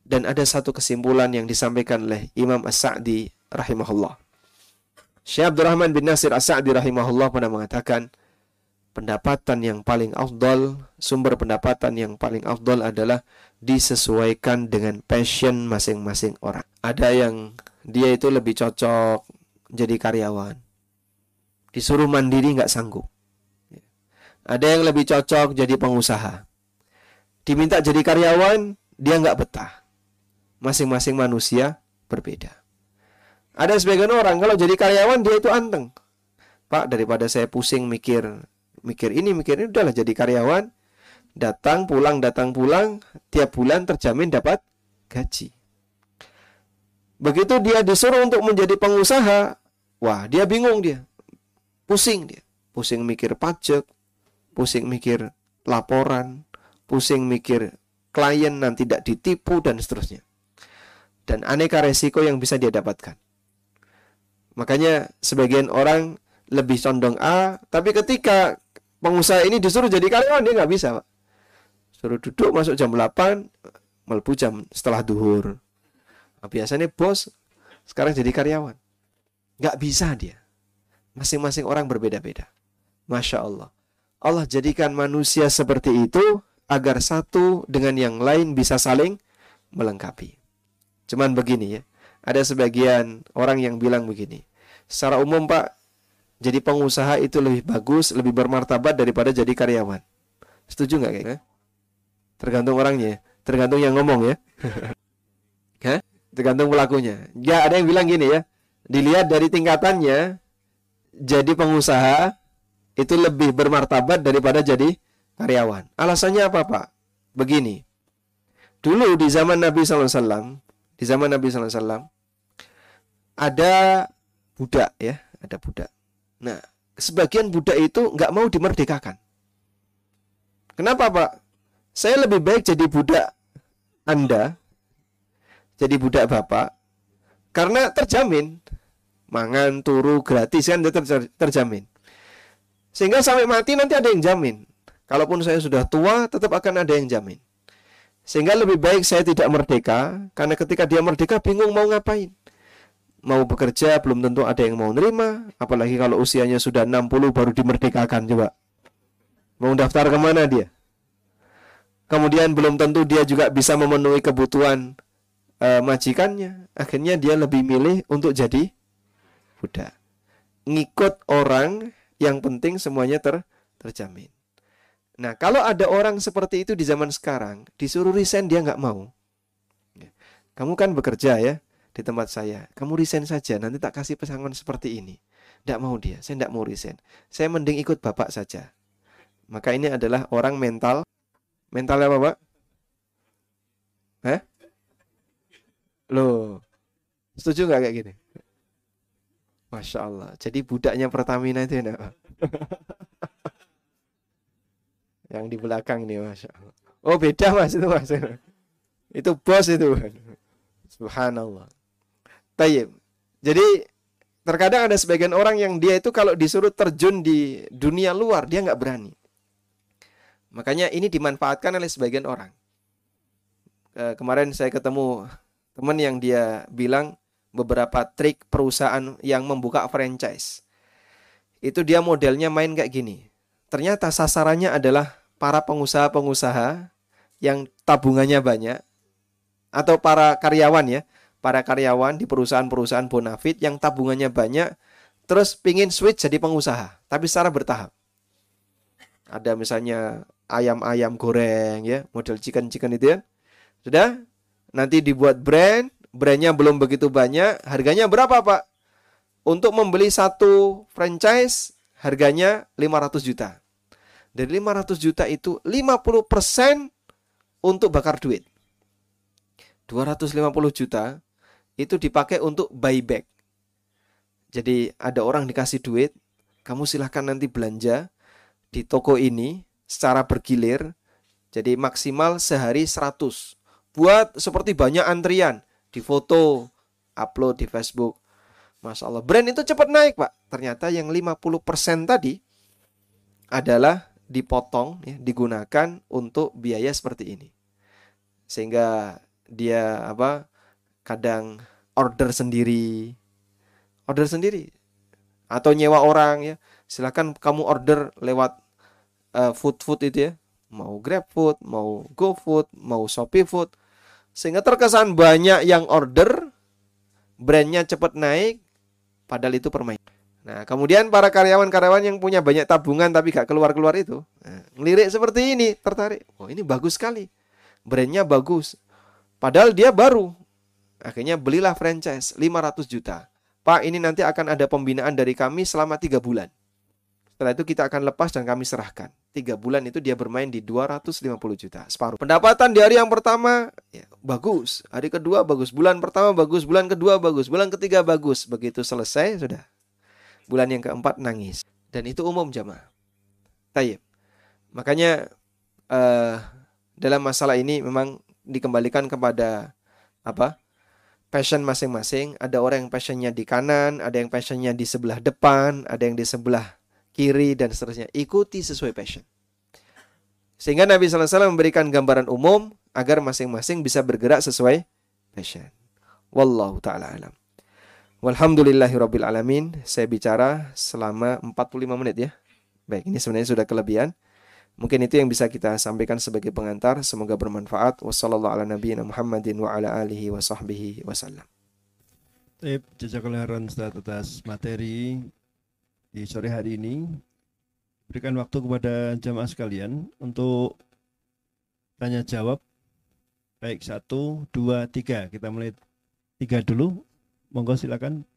Dan ada satu kesimpulan yang disampaikan oleh Imam As-Sa'di rahimahullah. Syekh Abdurrahman bin Nasir As-Sa'di rahimahullah pernah mengatakan, pendapatan yang paling afdol, sumber pendapatan yang paling afdol adalah disesuaikan dengan passion masing-masing orang. Ada yang dia itu lebih cocok jadi karyawan. Disuruh mandiri nggak sanggup. Ada yang lebih cocok jadi pengusaha. Diminta jadi karyawan, dia nggak betah. Masing-masing manusia berbeda. Ada sebagian orang kalau jadi karyawan dia itu anteng. Pak, daripada saya pusing mikir mikir ini, mikir ini udahlah jadi karyawan. Datang pulang, datang pulang, tiap bulan terjamin dapat gaji. Begitu dia disuruh untuk menjadi pengusaha, wah, dia bingung dia. Pusing dia. Pusing mikir pajak, pusing mikir laporan, pusing mikir klien nanti tidak ditipu dan seterusnya. Dan aneka resiko yang bisa dia dapatkan. Makanya sebagian orang lebih condong A, tapi ketika pengusaha ini disuruh jadi karyawan dia nggak bisa, Pak. Suruh duduk masuk jam 8, melbu jam setelah duhur. Nah, biasanya bos sekarang jadi karyawan. Nggak bisa dia. Masing-masing orang berbeda-beda. Masya Allah. Allah jadikan manusia seperti itu agar satu dengan yang lain bisa saling melengkapi. Cuman begini ya, ada sebagian orang yang bilang begini. Secara umum Pak, jadi pengusaha itu lebih bagus, lebih bermartabat daripada jadi karyawan. Setuju nggak kayaknya? Tergantung orangnya, tergantung yang ngomong ya. Hah? Tergantung pelakunya. Ya ada yang bilang gini ya, dilihat dari tingkatannya, jadi pengusaha itu lebih bermartabat daripada jadi karyawan. Alasannya apa Pak? Begini, dulu di zaman Nabi SAW, di zaman Nabi SAW, ada budak ya, ada budak. Nah, sebagian budak itu nggak mau dimerdekakan. Kenapa Pak? Saya lebih baik jadi budak Anda, jadi budak Bapak, karena terjamin mangan turu gratis kan ter terjamin. Sehingga sampai mati nanti ada yang jamin. Kalaupun saya sudah tua, tetap akan ada yang jamin. Sehingga lebih baik saya tidak merdeka, karena ketika dia merdeka bingung mau ngapain mau bekerja belum tentu ada yang mau nerima. Apalagi kalau usianya sudah 60 baru dimerdekakan coba. Mau daftar ke mana dia? Kemudian belum tentu dia juga bisa memenuhi kebutuhan uh, majikannya. Akhirnya dia lebih milih untuk jadi budak. Ngikut orang yang penting semuanya ter terjamin. Nah kalau ada orang seperti itu di zaman sekarang disuruh resign dia nggak mau. Kamu kan bekerja ya di tempat saya. Kamu resign saja, nanti tak kasih pesangon seperti ini. Tidak mau dia, saya tidak mau resign. Saya mending ikut bapak saja. Maka ini adalah orang mental. Mental apa, Pak? Hah? Loh, setuju nggak kayak gini? Masya Allah. Jadi budaknya Pertamina itu ya, Pak? Yang di belakang nih, Masya Allah. Oh, beda mas itu mas. Itu bos itu. Subhanallah. Tayyib. Jadi terkadang ada sebagian orang yang dia itu kalau disuruh terjun di dunia luar dia nggak berani. Makanya ini dimanfaatkan oleh sebagian orang. E, kemarin saya ketemu teman yang dia bilang beberapa trik perusahaan yang membuka franchise. Itu dia modelnya main kayak gini. Ternyata sasarannya adalah para pengusaha-pengusaha yang tabungannya banyak atau para karyawan ya para karyawan di perusahaan-perusahaan bonafit yang tabungannya banyak, terus pingin switch jadi pengusaha, tapi secara bertahap. Ada misalnya ayam-ayam goreng ya, model chicken-chicken itu ya. Sudah? Nanti dibuat brand, brandnya belum begitu banyak, harganya berapa Pak? Untuk membeli satu franchise, harganya 500 juta. Dari 500 juta itu 50% untuk bakar duit. 250 juta itu dipakai untuk buyback. Jadi ada orang dikasih duit, kamu silahkan nanti belanja di toko ini secara bergilir. Jadi maksimal sehari 100. Buat seperti banyak antrian di foto, upload di Facebook. Masya Allah. Brand itu cepat naik, Pak. Ternyata yang 50% tadi adalah dipotong, ya, digunakan untuk biaya seperti ini. Sehingga dia apa kadang order sendiri. Order sendiri. Atau nyewa orang ya. Silakan kamu order lewat uh, food food itu ya. Mau grab food mau go food mau shopee food. Sehingga terkesan banyak yang order brandnya cepat naik padahal itu permainan nah kemudian para karyawan-karyawan yang punya banyak tabungan tapi gak keluar-keluar itu nah, ngelirik seperti ini tertarik. Oh ini bagus sekali. Brandnya bagus. Padahal dia baru akhirnya belilah franchise 500 juta Pak, ini nanti akan ada pembinaan dari kami selama tiga bulan. Setelah itu kita akan lepas dan kami serahkan. Tiga bulan itu dia bermain di 250 juta, separuh. Pendapatan di hari yang pertama, ya, bagus. Hari kedua bagus. Bulan pertama bagus. Bulan kedua bagus. Bulan ketiga bagus. Begitu selesai, sudah. Bulan yang keempat nangis. Dan itu umum jamaah. Tayyip. Makanya uh, dalam masalah ini memang dikembalikan kepada apa? Passion masing-masing. Ada orang yang passionnya di kanan, ada yang passionnya di sebelah depan, ada yang di sebelah kiri dan seterusnya. Ikuti sesuai passion. Sehingga Nabi SAW memberikan gambaran umum agar masing-masing bisa bergerak sesuai passion. Wallahu ta'ala alam. Alamin. Saya bicara selama 45 menit ya. Baik, ini sebenarnya sudah kelebihan. Mungkin itu yang bisa kita sampaikan sebagai pengantar. Semoga bermanfaat. Wassalamualaikum Muhammadin wa ala alihi wa sahbihi wasallam. Baik, jazakallah atas materi di sore hari ini. Berikan waktu kepada jamaah sekalian untuk tanya jawab. Baik, satu, dua, tiga. Kita mulai tiga dulu. Monggo silakan.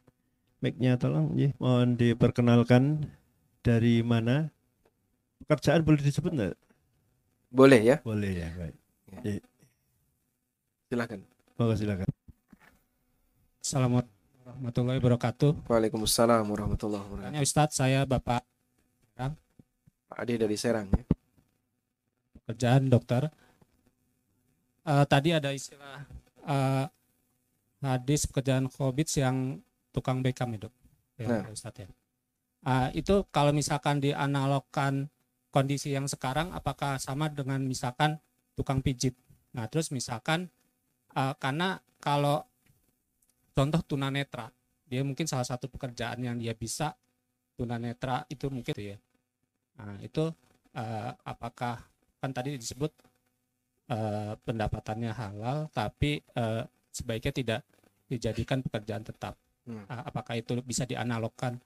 Mic-nya tolong. Ya. Mohon diperkenalkan dari mana pekerjaan boleh disebut enggak? Boleh ya? Boleh ya, baik. Ya. Silakan. Monggo silakan. Assalamualaikum warahmatullahi wabarakatuh. Waalaikumsalam warahmatullahi wabarakatuh. Tanya Ustadz, saya Bapak Serang. Pak Ade dari Serang ya. Pekerjaan dokter. Uh, tadi ada istilah uh, hadis pekerjaan COVID yang tukang bekam itu, ya, nah. Ustadz ya. Uh, itu kalau misalkan dianalogkan kondisi yang sekarang apakah sama dengan misalkan tukang pijit. Nah, terus misalkan uh, karena kalau contoh tunanetra, dia mungkin salah satu pekerjaan yang dia bisa tunanetra itu mungkin ya. Nah, itu uh, apakah kan tadi disebut uh, pendapatannya halal tapi uh, sebaiknya tidak dijadikan pekerjaan tetap. Hmm. Uh, apakah itu bisa dianalogkan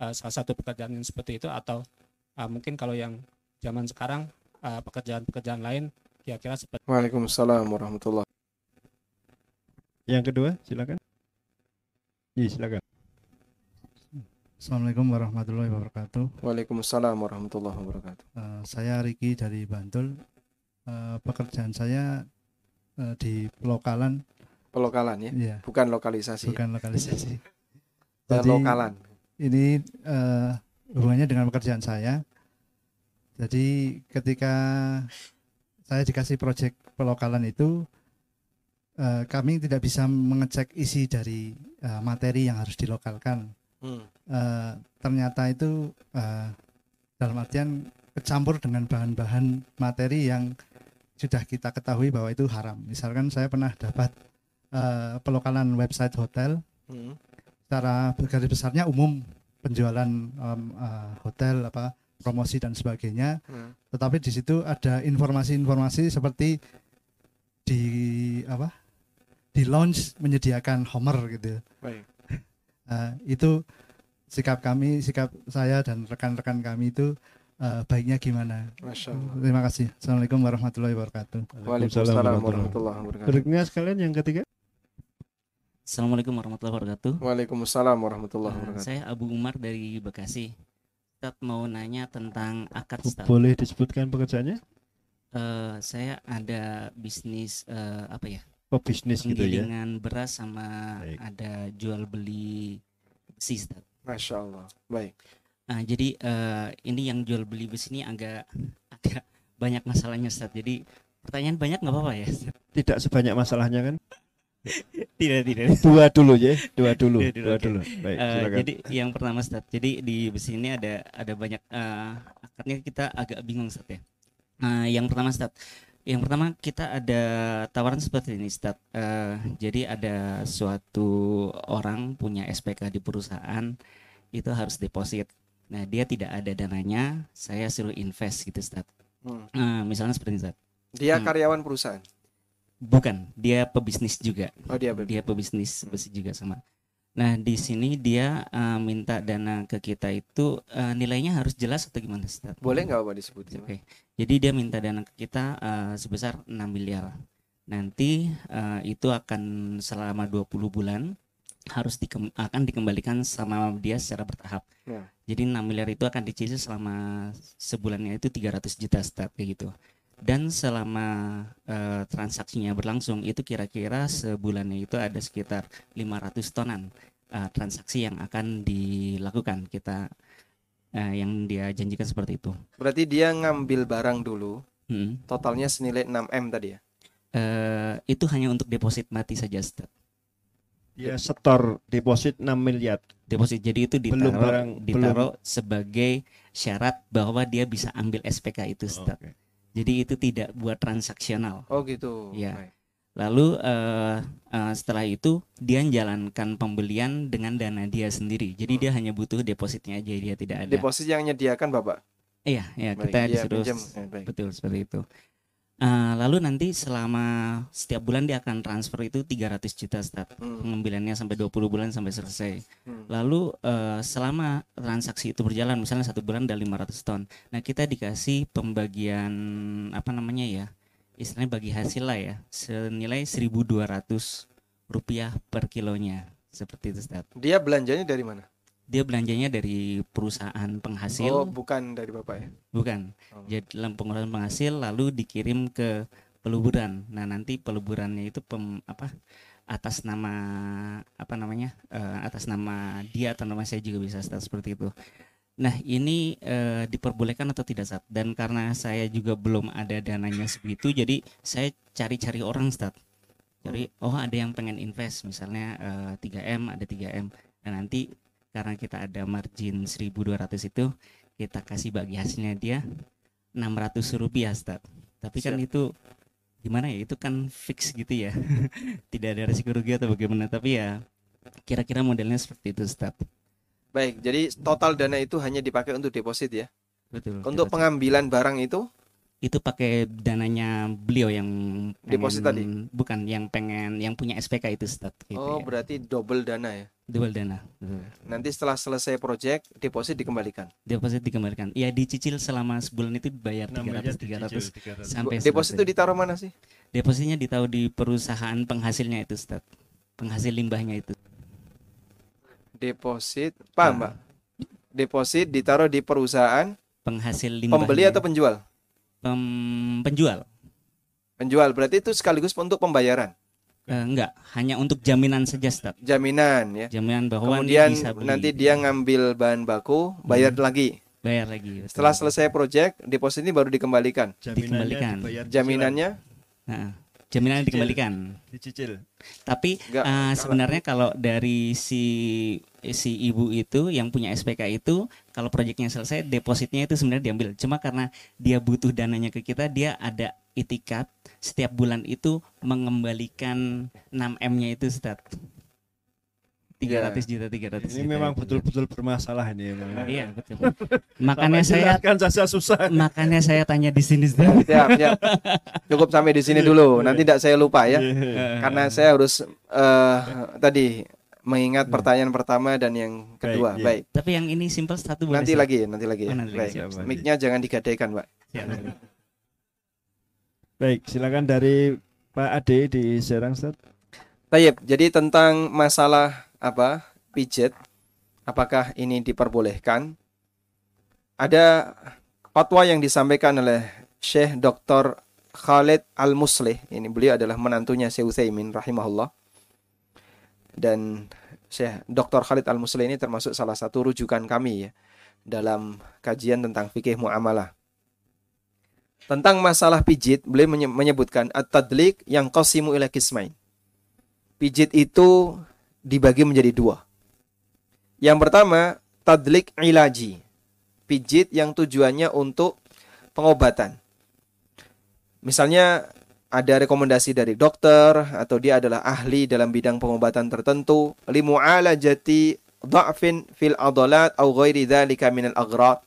uh, salah satu pekerjaan yang seperti itu atau uh, mungkin kalau yang zaman sekarang pekerjaan pekerjaan-pekerjaan lain kira-kira seperti Waalaikumsalam warahmatullahi Yang kedua, silakan. Iya, silakan. Assalamualaikum warahmatullahi wabarakatuh. Waalaikumsalam warahmatullahi wabarakatuh. Uh, saya Riki dari Bantul. Uh, pekerjaan saya uh, di pelokalan. Pelokalan ya? Iya. Bukan lokalisasi. Bukan lokalisasi. Jadi, lokalan. Ini uh, hubungannya dengan pekerjaan saya. Jadi ketika saya dikasih proyek pelokalan itu uh, kami tidak bisa mengecek isi dari uh, materi yang harus dilokalkan. Hmm. Uh, ternyata itu dalam artian kecampur dengan bahan-bahan materi yang sudah kita ketahui bahwa itu haram. Misalkan saya pernah dapat uh, pelokalan website hotel, hmm. secara garis besarnya umum penjualan um, uh, hotel apa promosi dan sebagainya. Hmm. Tetapi di situ ada informasi-informasi seperti di apa? Di launch menyediakan Homer gitu. Baik. Uh, itu sikap kami, sikap saya dan rekan-rekan kami itu uh, baiknya gimana? Masya Allah. Terima kasih. Assalamualaikum warahmatullahi wabarakatuh. Waalaikumsalam warahmatullahi wabarakatuh. Berikutnya sekalian yang ketiga. Assalamualaikum warahmatullahi wabarakatuh. Waalaikumsalam warahmatullahi wabarakatuh. Uh, saya Abu Umar dari Bekasi. Ustaz mau nanya tentang akad Ustaz. Boleh disebutkan pekerjaannya? Uh, saya ada bisnis uh, apa ya? Oh bisnis gitu ya? Dengan beras sama Baik. ada jual beli besi Ustaz. Masya Allah. Baik. Ah, jadi eh, ini yang jual beli bus ini agak agak banyak masalahnya Ustaz. Jadi pertanyaan banyak nggak apa-apa ya? Ustaz? Tidak sebanyak masalahnya kan? Tidak, tidak. Dua dulu ya, dua dulu, Dua dulu, dua dulu. Baik, Eh, silakan. jadi yang pertama Ustaz. Jadi di bus ini ada ada banyak eh, akadnya kita agak bingung Ustaz ya. Eh, yang pertama Ustaz. Yang pertama kita ada tawaran seperti ini Ustaz. Eh, jadi ada suatu orang punya SPK di perusahaan itu harus deposit. Nah, dia tidak ada dananya, saya suruh invest gitu Ustaz. Hmm. Eh, misalnya seperti ini Ustaz. Dia Hmm. karyawan perusahaan. Bukan, dia pebisnis juga. Oh dia ber- dia pebisnis besi juga sama. Nah di sini dia eh, minta dana ke kita itu eh, nilainya harus jelas atau gimana Ustaz? Boleh nggak Bapak disebutin? Oke. Jadi dia minta dana ke kita eh, sebesar 6 miliar. Nanti eh, itu akan selama 20 bulan harus dikem- akan dikembalikan sama dia secara bertahap. Ya. Jadi 6 miliar itu akan dicicil selama sebulannya itu 300 juta Ustaz kayak gitu. Dan selama eh, transaksinya berlangsung itu kira-kira sebulannya itu ada sekitar 500 tonan eh, transaksi yang akan dilakukan kita eh, yang dia janjikan seperti itu. Berarti dia ngambil barang dulu, Hmm. totalnya senilai 6 m tadi ya. Eh, itu hanya untuk deposit mati saja Ustaz. Dia setor deposit 6 miliar. Deposit jadi itu Belum ditaruh barang- ditaruh sebagai syarat bahwa dia bisa ambil SPK itu Ustaz. Oke. Jadi itu tidak buat transaksional. Oh gitu. Iya. Baik. Lalu eh, eh, setelah itu dia menjalankan pembelian dengan dana dia sendiri. Jadi dia hanya butuh depositnya aja dia tidak ada. Deposit yang menyediakan Bapak. Iya, ya Baik, kita dia disuruh pinjam. Baik. betul seperti itu. Eh, lalu nanti selama setiap bulan dia akan transfer itu 300 juta start. Hmm. Pengambilannya sampai 20 bulan sampai selesai. Hmm. Lalu eh, selama transaksi itu berjalan misalnya satu bulan ada 500 ton. Nah, kita dikasih pembagian apa namanya ya? Istilahnya bagi hasil lah ya, senilai 1.200 rupiah per kilonya. Seperti itu, Ustaz. Dia belanjanya dari mana? Dia belanjanya dari perusahaan penghasil, Oh, bukan dari Bapak ya. bukan. Oh. Jadi dalam pengeluaran penghasil lalu dikirim ke peluburan. Nah, nanti peluburannya itu pem, apa? atas nama apa namanya? eh, atas nama dia atau nama saya juga bisa Ustaz, seperti itu. Nah, ini eh, diperbolehkan atau tidak, Ustaz? Dan karena saya juga belum ada dananya segitu, jadi saya cari-cari orang, Ustaz. Cari, oh ada yang pengen invest, misalnya eh, 3M, ada 3M. Dan nanti karena kita ada margin 1.200 itu, kita kasih bagi hasilnya dia 600 rupiah, Ustaz. Tapi kan Siap. itu gimana ya? Itu kan fix gitu ya. tidak ada risiko rugi atau bagaimana, tapi ya kira-kira modelnya seperti itu, Ustaz. Baik, jadi total dana itu hanya dipakai untuk deposit ya. Betul. Untuk deposit. pengambilan barang itu itu pakai dananya beliau yang pengen- Deposit tadi? bukan yang pengen yang punya SPK itu Ustaz gitu oh ya. berarti double dana ya. Double dana. Betul. Nanti setelah selesai project deposit dikembalikan. Deposit dikembalikan. Ya dicicil selama sebulan itu bayar 6 miliar 300 300 300. sampai deposit itu ditaruh mana sih? Depositnya ditaruh di perusahaan penghasilnya itu Ustaz. Penghasil limbahnya itu. Deposit, paham, Nah. Mbak? Deposit ditaruh di perusahaan Penghasil limbahnya. pembeli atau penjual? Pem- penjual? Penjual berarti itu sekaligus untuk pembayaran, Eh, enggak, hanya untuk jaminan saja Ustaz. jaminan ya. Jaminan bahwa Kemudian bisa beli. nanti dia ngambil bahan baku, bayar lagi. bayar lagi. betul. Setelah selesai project, deposit ini baru dikembalikan. Dikembalikan. dibayar cicilan, Jaminannya Nah, jaminan dikembalikan. dicicil. Tapi enggak kalah. sebenarnya kalau dari si si ibu itu yang punya SPK itu kalau proyeknya selesai depositnya itu sebenarnya diambil. Cuma karena dia butuh dananya ke kita, dia ada itikat setiap bulan itu mengembalikan 6M-nya itu Ustaz. 300 juta 300 Ini juta memang betul-betul bermasalah ini. Memang. Iya, betul. Makanya saya Jelaskan saja susah. makanya saya tanya di sini Ustaz. Siap, siap. Cukup sampai di sini dulu. Nanti tidak saya lupa ya. Iya. Karena saya harus eh, tadi mengingat pertanyaan pertama dan yang kedua. iya. Baik. Tapi yang ini simple satu boleh Nanti lagi, nanti lagi. Oh, ya. nanti lagi, Baik. Mic-nya jangan digadaikan, Pak. Siap. Baik, silakan dari Pak Ade di Serang, Ustaz. Tayyip, jadi tentang masalah apa pijet, apakah ini diperbolehkan? Ada fatwa yang disampaikan oleh Syekh Dr. Khalid Al-Muslih. Ini beliau adalah menantunya Syekh Utsaimin rahimahullah. Dan Syekh Dr. Khalid Al-Muslih ini termasuk salah satu rujukan kami ya dalam kajian tentang fikih muamalah. Tentang masalah pijit, beliau menyebutkan at-tadlik yang qasimu ila kismain. Pijit itu dibagi menjadi dua. Yang pertama, tadlik ilaji. Pijit yang tujuannya untuk pengobatan. Misalnya ada rekomendasi dari dokter atau dia adalah ahli dalam bidang pengobatan tertentu limu'alajati dha'fin fil adalat au ghairi dzalika minal aghrad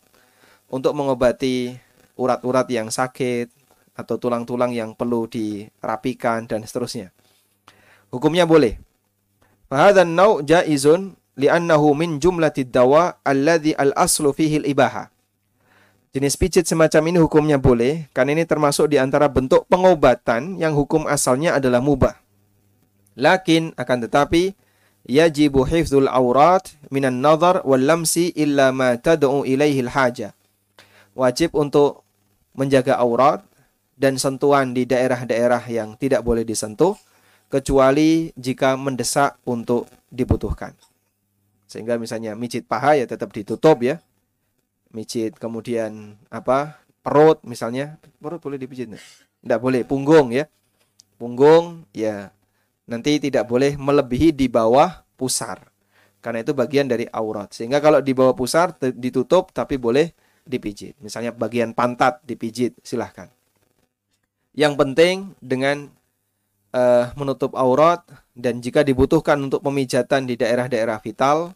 untuk mengobati urat-urat yang sakit atau tulang-tulang yang perlu dirapikan dan seterusnya. Hukumnya boleh. Fahadhan nau' jaizun li'annahu min jumlatid dawa alladhi al-aslu fihi al-ibaha. Jenis pijit semacam ini hukumnya boleh, karena ini termasuk di antara bentuk pengobatan yang hukum asalnya adalah mubah. Lakin akan tetapi yajibu hifdzul aurat minan nazar wal lamsi illa ma tad'u ilaihi haja. Wajib untuk menjaga aurat dan sentuhan di daerah-daerah yang tidak boleh disentuh kecuali jika mendesak untuk dibutuhkan. Sehingga misalnya mijit paha ya tetap ditutup ya. Mijit kemudian apa perut misalnya. Perut boleh dipijit tidak boleh punggung ya. Punggung ya nanti tidak boleh melebihi di bawah pusar. Karena itu bagian dari aurat. Sehingga kalau di bawah pusar ditutup tapi boleh dipijit. Misalnya bagian pantat dipijit silahkan. Yang penting dengan uh, menutup aurat dan jika dibutuhkan untuk pemijatan di daerah-daerah vital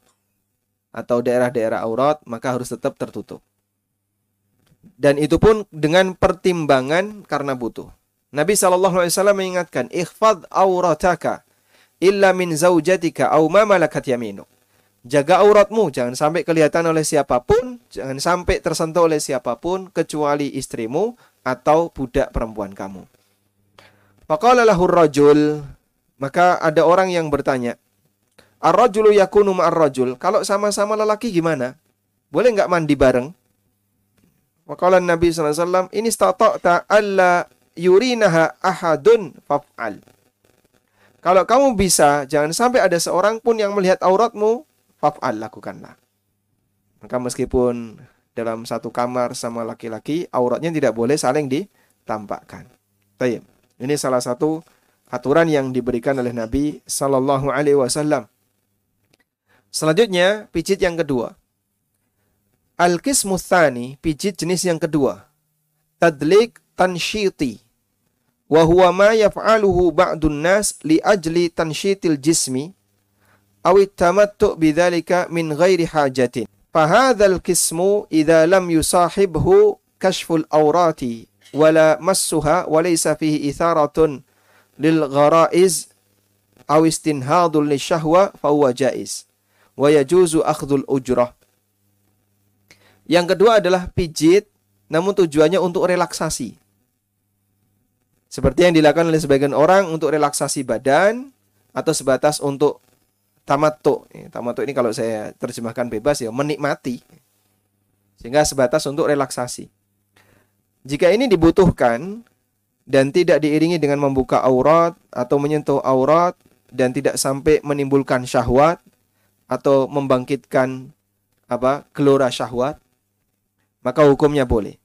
atau daerah-daerah aurat maka harus tetap tertutup. Dan itu pun dengan pertimbangan karena butuh. Nabi Shallallahu Alaihi Wasallam mengingatkan, ikhfad aurataka illa min zaujatika au ma malakat yaminu. Jaga auratmu, jangan sampai kelihatan oleh siapa pun, jangan sampai tersentuh oleh siapa pun kecuali istrimu atau budak perempuan kamu. Faqala lahur rajul, maka ada orang yang bertanya, Ar-rajulu yakunu ma'ar-rajul. Kalau sama-sama lelaki gimana? Boleh nggak mandi bareng? Waqala Nabi SAW, ini stata'ta alla yurinaha ahadun faf'al. Kalau kamu bisa, jangan sampai ada seorang pun yang melihat auratmu, faf'al, lakukanlah. Maka meskipun dalam satu kamar sama laki-laki, auratnya tidak boleh saling ditampakkan. Tayyip. Ini salah satu aturan yang diberikan oleh Nabi Sallallahu Alaihi Wasallam. Selanjutnya, pijit yang kedua. Al-qismu tsani, pijit jenis yang kedua. Tadlik tanshiti. Wa huwa ma yaf'aluhu ba'dun nas li ajli tanshitil jismi aw tamattu bidzalika min ghairi hajatin. Fahadzal qismu idza lam yusahibhu kashful awrati wala massuha wa laysa fihi itharatun lil gharaiz aw istinhadul lisyahwa fa huwa jaiz wa yajuzu akhdul ujrah. Yang kedua adalah pijit namun tujuannya untuk relaksasi. Seperti yang dilakukan oleh sebagian orang untuk relaksasi badan atau sebatas untuk tamattu. Tamattu ini kalau saya terjemahkan bebas ya menikmati. Sehingga sebatas untuk relaksasi. Jika ini dibutuhkan dan tidak diiringi dengan membuka aurat atau menyentuh aurat dan tidak sampai menimbulkan syahwat, atau membangkitkan apa gelora syahwat maka hukumnya boleh.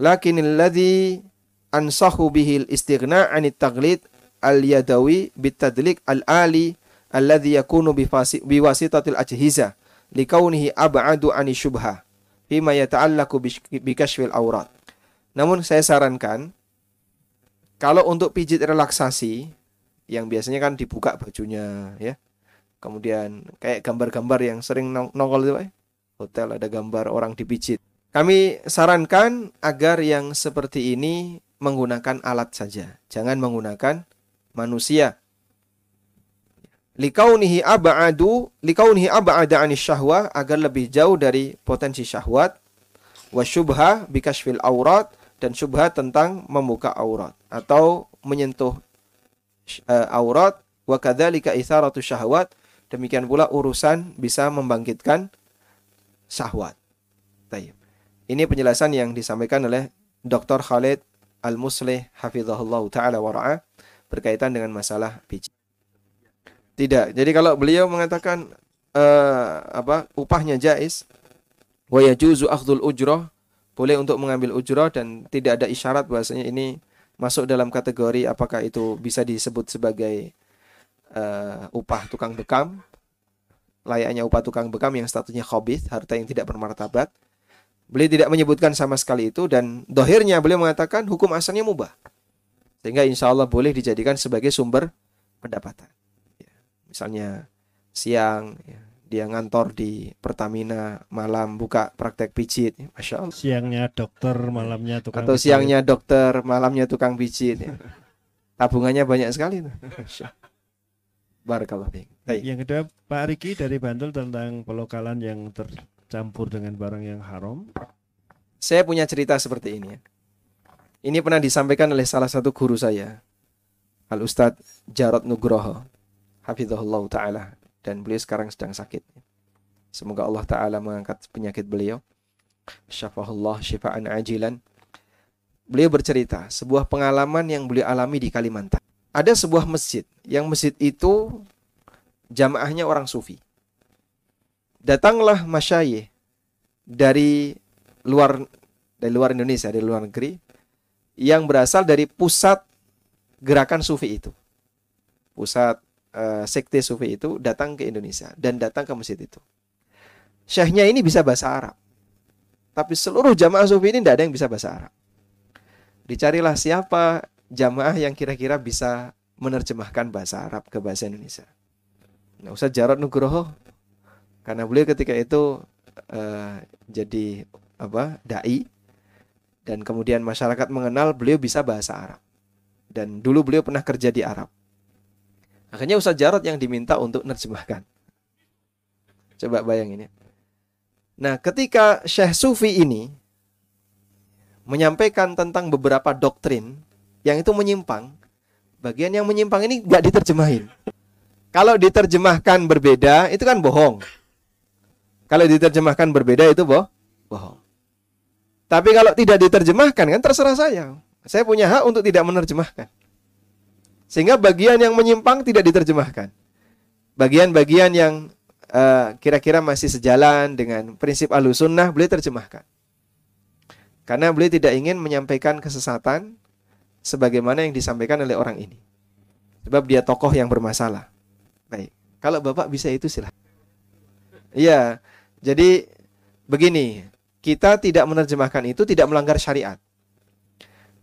Lakinil ladzi ansahu bihil istighna anit taglid al yadawi bitadlik al ali alladhi yakunu biwasitatil ajhiza likaunihi ab'adu ani syubha fima yata'allaku bikashfil aurat namun saya sarankan kalau untuk pijit relaksasi yang biasanya kan dibuka bajunya ya Kemudian kayak gambar-gambar yang sering nongol itu, eh? hotel ada gambar orang dipijit. Kami sarankan agar yang seperti ini menggunakan alat saja, jangan menggunakan manusia. Likaunihi aba'adu, likaunihi aba'ada anis syahwah agar lebih jauh dari potensi syahwat. Wa syubha bikashfil aurat dan syubha tentang membuka aurat atau menyentuh uh, aurat wa kadzalika itharatu syahwat Demikian pula urusan bisa membangkitkan syahwat. Tayyip. Ini penjelasan yang disampaikan oleh Dr. Khalid Al-Muslih hafizahullah taala wara'a berkaitan dengan masalah biji. Tidak. Jadi kalau beliau mengatakan uh, apa upahnya jais, Wa akhdul ujrah, boleh untuk mengambil ujrah dan tidak ada isyarat bahwasanya ini masuk dalam kategori apakah itu bisa disebut sebagai uh, upah tukang bekam layaknya upah tukang bekam yang statusnya khobith, harta yang tidak bermartabat. Beliau tidak menyebutkan sama sekali itu dan dohirnya beliau mengatakan hukum asalnya mubah. Sehingga insya Allah boleh dijadikan sebagai sumber pendapatan. Ya, misalnya siang ya, dia ngantor di Pertamina malam buka praktek pijit, ya, masya Allah. Siangnya dokter, malamnya tukang Atau pijit. siangnya dokter, malamnya tukang pijit. Ya. Tabungannya banyak sekali. tuh. Barakallah. Yang kedua Pak Riki dari Bantul tentang pelokalan yang tercampur dengan barang yang haram. Saya punya cerita seperti ini ya. Ini pernah disampaikan oleh salah satu guru saya, Al Ustadz Jarod Nugroho, Hafizahullah Ta'ala. Dan beliau sekarang sedang sakit. Semoga Allah Ta'ala mengangkat penyakit beliau. Syafahullah syifaan ajilan. Beliau bercerita sebuah pengalaman yang beliau alami di Kalimantan. Ada sebuah masjid, yang masjid itu jamaahnya orang sufi. Datanglah masyayih dari luar dari luar Indonesia, dari luar negeri yang berasal dari pusat gerakan sufi itu. Pusat eh, sekte sufi itu datang ke Indonesia dan datang ke masjid itu. Syekhnya ini bisa bahasa Arab. Tapi seluruh jamaah sufi ini tidak ada yang bisa bahasa Arab. Dicarilah siapa jamaah yang kira-kira bisa menerjemahkan bahasa Arab ke bahasa Indonesia. Nah, Ustaz Jarod Nugroho karena beliau ketika itu eh, jadi apa dai dan kemudian masyarakat mengenal beliau bisa bahasa Arab dan dulu beliau pernah kerja di Arab akhirnya Ustaz Jarod yang diminta untuk nerjemahkan. Coba bayangin ya. Nah ketika Syekh Sufi ini menyampaikan tentang beberapa doktrin yang itu menyimpang bagian yang menyimpang ini nggak diterjemahin. Kalau diterjemahkan berbeda itu kan bohong. Kalau diterjemahkan berbeda itu boh bohong. Tapi kalau tidak diterjemahkan kan terserah saya. Saya punya hak untuk tidak menerjemahkan. Sehingga bagian yang menyimpang tidak diterjemahkan. Bagian-bagian yang eh, kira-kira masih sejalan dengan prinsip sunnah boleh terjemahkan. Karena beliau tidak ingin menyampaikan kesesatan sebagaimana yang disampaikan oleh orang ini. Sebab dia tokoh yang bermasalah. Baik. Kalau Bapak bisa itu silahkan. Iya. Jadi begini, kita tidak menerjemahkan itu tidak melanggar syariat.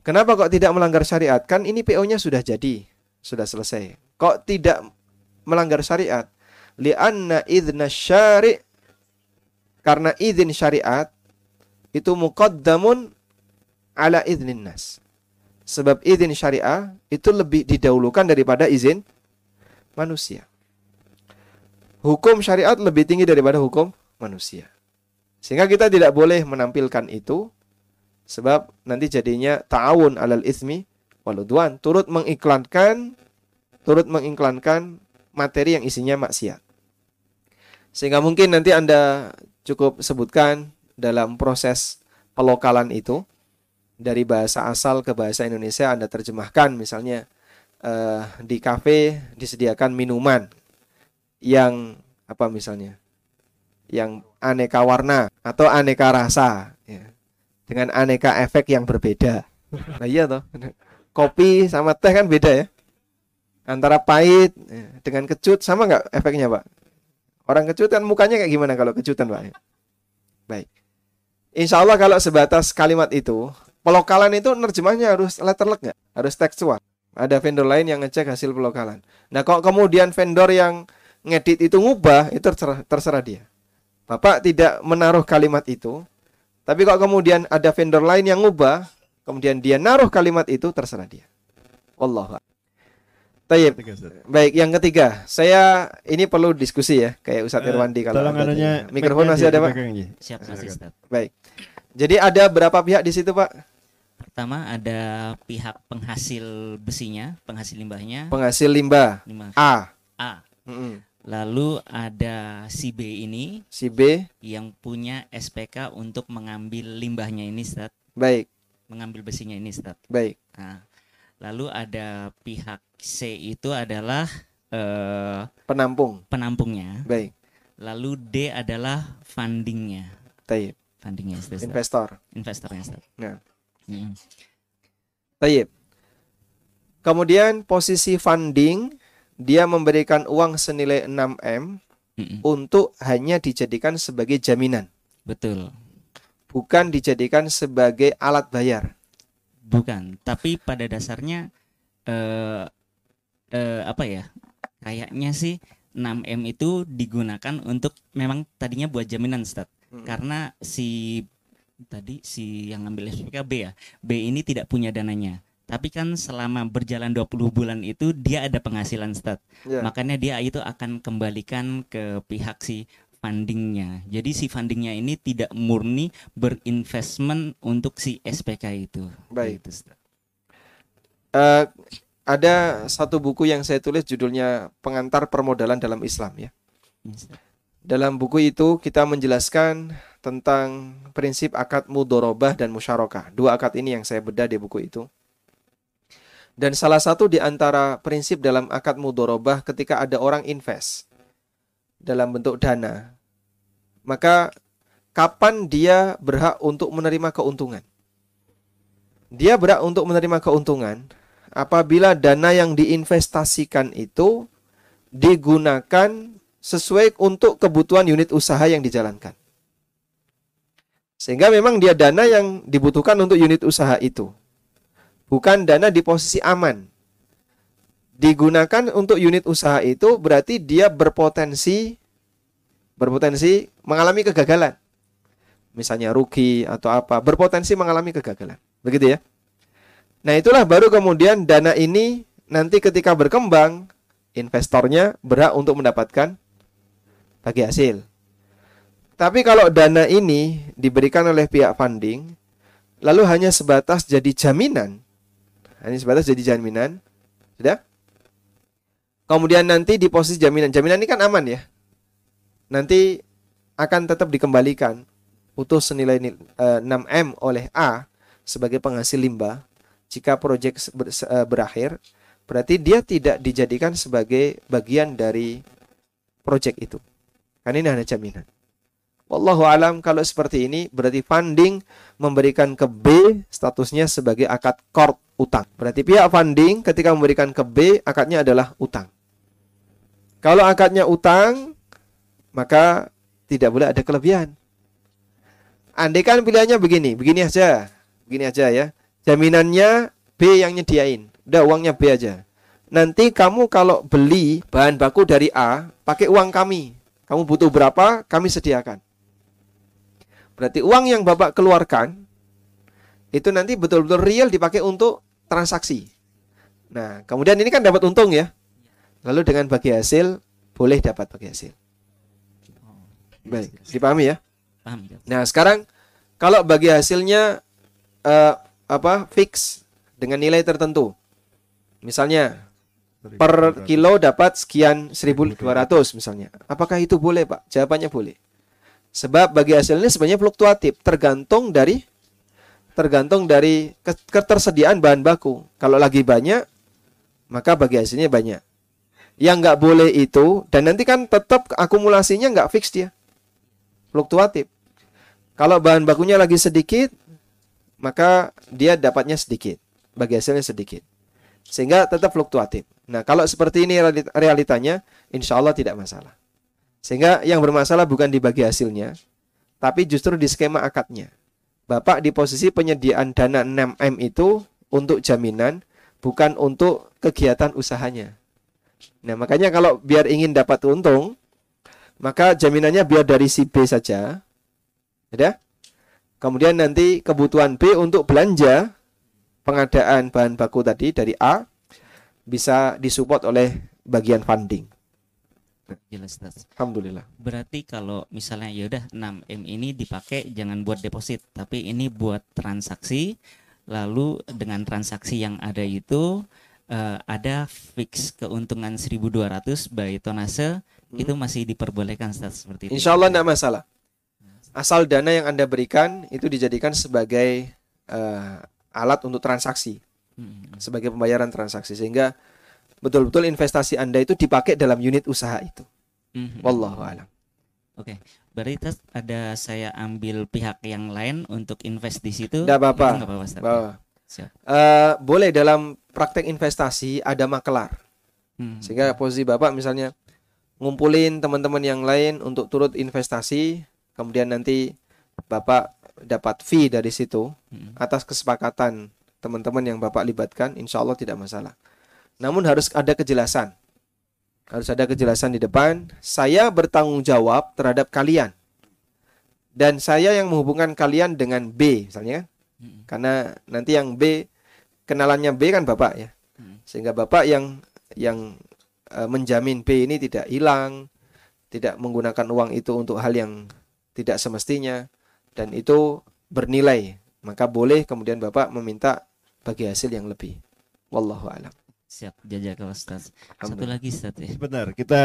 Kenapa kok tidak melanggar syariat? Kan ini PO-nya sudah jadi, sudah selesai. Kok tidak melanggar syariat? Lianna idna syari' karena izin syariat itu muqaddamun ala idnin nas. Sebab izin syariah itu lebih didahulukan daripada izin manusia. Hukum syariat lebih tinggi daripada hukum manusia. Sehingga kita tidak boleh menampilkan itu sebab nanti jadinya ta'awun alal ismi waludwan turut mengiklankan turut mengiklankan materi yang isinya maksiat. Sehingga mungkin nanti Anda cukup sebutkan dalam proses pelokalan itu dari bahasa asal ke bahasa Indonesia Anda terjemahkan misalnya eh, di kafe disediakan minuman yang apa misalnya yang aneka warna atau aneka rasa ya. dengan aneka efek yang berbeda. Nah iya toh. Kopi sama teh kan beda ya. Antara pahit ya, dengan kecut sama nggak efeknya pak? Orang kecut kan mukanya kayak gimana kalau kecutan pak? Baik. Insya Allah kalau sebatas kalimat itu, pelokalan itu nerjemahnya harus letterlek nggak? Harus tekstual. Ada vendor lain yang ngecek hasil pelokalan. Nah kok kemudian vendor yang ngedit itu ngubah, itu terserah, terserah dia. Bapak tidak menaruh kalimat itu, tapi kalau kemudian ada vendor lain yang ngubah, kemudian dia naruh kalimat itu, terserah dia. Allah. Tayyib. Ustaz. Baik, yang ketiga, saya ini perlu diskusi ya, kayak Ustadz Eh, Irwandi kalau Tolong ada anunya mikrofon masih ada Pak. Siap Ustaz. Baik. Jadi ada berapa pihak di situ Pak? Pertama ada pihak penghasil besinya, penghasil limbahnya, Penghasil limbah limbah A. A. Mm-mm. Lalu ada si B ini Si B. yang punya SPK untuk mengambil limbahnya ini, Ustaz. Baik, Mengambil besinya ini, Ustaz. baik. Nah, lalu ada pihak C itu adalah eh, Penampung. penampungnya. Baik. Lalu D adalah fundingnya. Taib. fundingnya Ustaz. Investor. investornya Ustaz. Nah. Mm. Taib. Kemudian posisi funding dia memberikan uang senilai 6M Mm-mm. untuk hanya dijadikan sebagai jaminan, betul bukan dijadikan sebagai alat bayar. bukan tapi pada dasarnya eh eh, apa ya kayaknya sih 6M itu digunakan untuk memang tadinya buat jaminan Ustaz Hmm. karena si tadi si yang ngambil B ya B ini tidak punya dananya tapi kan selama berjalan 20 bulan itu dia ada penghasilan stat Ya. makanya dia itu akan kembalikan ke pihak si fundingnya jadi si fundingnya ini tidak murni berinvestment untuk si SPK itu Baik. Gitu. Eh, ada satu buku yang saya tulis judulnya Pengantar Permodalan dalam Islam ya. Iya. Dalam buku itu kita menjelaskan tentang prinsip akad mudorobah dan musyarakah. Dua akad ini yang saya bedah di buku itu. Dan salah satu di antara prinsip dalam akad mudorobah ketika ada orang invest dalam bentuk dana, maka kapan dia berhak untuk menerima keuntungan? Dia berhak untuk menerima keuntungan apabila dana yang diinvestasikan itu digunakan sesuai untuk kebutuhan unit usaha yang dijalankan. Sehingga memang dia dana yang dibutuhkan untuk unit usaha itu. Bukan dana di posisi aman. Digunakan untuk unit usaha itu berarti dia berpotensi berpotensi mengalami kegagalan. Misalnya rugi atau apa, berpotensi mengalami kegagalan. Begitu ya. Nah, itulah baru kemudian dana ini nanti ketika berkembang investornya berhak untuk mendapatkan bagi hasil. Tapi kalau dana ini diberikan oleh pihak funding, lalu hanya sebatas jadi jaminan, hanya sebatas jadi jaminan, sudah? Kemudian nanti di posisi jaminan, jaminan ini kan aman ya. Nanti akan tetap dikembalikan utuh senilai nil- eh, 6M oleh A sebagai penghasil limbah jika proyek eh, berakhir berarti dia tidak dijadikan sebagai bagian dari proyek itu. Kan ini hanya jaminan. Wallahu alam kalau seperti ini berarti funding memberikan ke B statusnya sebagai akad kord utang. Berarti pihak funding ketika memberikan ke B akadnya adalah utang. Kalau akadnya utang maka tidak boleh ada kelebihan. Andai kan pilihannya begini, begini aja. Begini aja ya. Jaminannya B yang nyediain. Udah uangnya B aja. Nanti kamu kalau beli bahan baku dari A, pakai uang kami. Kamu butuh berapa, kami sediakan. Berarti uang yang Bapak keluarkan itu nanti betul-betul real dipakai untuk transaksi. Nah, kemudian ini kan dapat untung ya. Lalu dengan bagi hasil boleh dapat bagi hasil. Baik, dipahami ya? paham ya? Nah, sekarang kalau bagi hasilnya eh, apa fix dengan nilai tertentu. Misalnya per kilo dapat sekian 1200 misalnya. Apakah itu boleh, Pak? Jawabannya boleh. Sebab bagi hasilnya sebenarnya fluktuatif, tergantung dari tergantung dari ke- ketersediaan bahan baku. Kalau lagi banyak, maka bagi hasilnya banyak. Yang nggak boleh itu, dan nanti kan tetap akumulasinya nggak fix dia. Fluktuatif. Kalau bahan bakunya lagi sedikit, maka dia dapatnya sedikit. Bagi hasilnya sedikit. Sehingga tetap fluktuatif. Nah, kalau seperti ini realit- realitanya, insya Allah tidak masalah. Sehingga yang bermasalah bukan di bagi hasilnya, tapi justru di skema akadnya. Bapak di posisi penyediaan dana 6M itu untuk jaminan, bukan untuk kegiatan usahanya. Nah, makanya kalau biar ingin dapat untung, maka jaminannya biar dari si B saja. Ya. Kemudian nanti kebutuhan B untuk belanja pengadaan bahan baku tadi dari A bisa disupport oleh bagian funding. jelas Ustaz. Alhamdulillah. Berarti kalau misalnya ya udah 6M ini dipakai jangan buat deposit, tapi ini buat transaksi. Lalu dengan transaksi yang ada itu eh, ada fix keuntungan 1.200 by tonase itu masih diperbolehkan Ustaz, seperti itu. Insya Allah tidak masalah. Asal dana yang Anda berikan itu dijadikan sebagai eh, alat untuk transaksi, Hmm. sebagai pembayaran transaksi sehingga betul-betul investasi Anda itu dipakai dalam unit usaha itu. Mhm. Wallahu alam. Oke, berarti tes- ada saya ambil pihak yang lain untuk invest di situ. Nggak apa-apa. Nggak apa-apa, Eh, boleh dalam praktek investasi ada makelar. Hmm. Sehingga posisi Bapak misalnya ngumpulin teman-teman yang lain untuk turut investasi, kemudian nanti Bapak dapat fee dari situ Hmm. atas kesepakatan teman-teman yang Bapak libatkan, insya Allah tidak masalah. Namun harus ada kejelasan. Harus ada kejelasan di depan, saya bertanggung jawab terhadap kalian. Dan saya yang menghubungkan kalian dengan B, misalnya kan. Hmm. Karena nanti yang B kenalannya B kan Bapak ya. Hmm. Sehingga Bapak yang yang eh, menjamin B ini tidak hilang, tidak menggunakan uang itu untuk hal yang tidak semestinya dan itu bernilai. Maka boleh kemudian Bapak meminta bagi hasil yang lebih. Wallahu a'lam. Siap, jazakallah Ustaz. Satu Alhamdulillah. lagi Ustaz ya. Sebentar, kita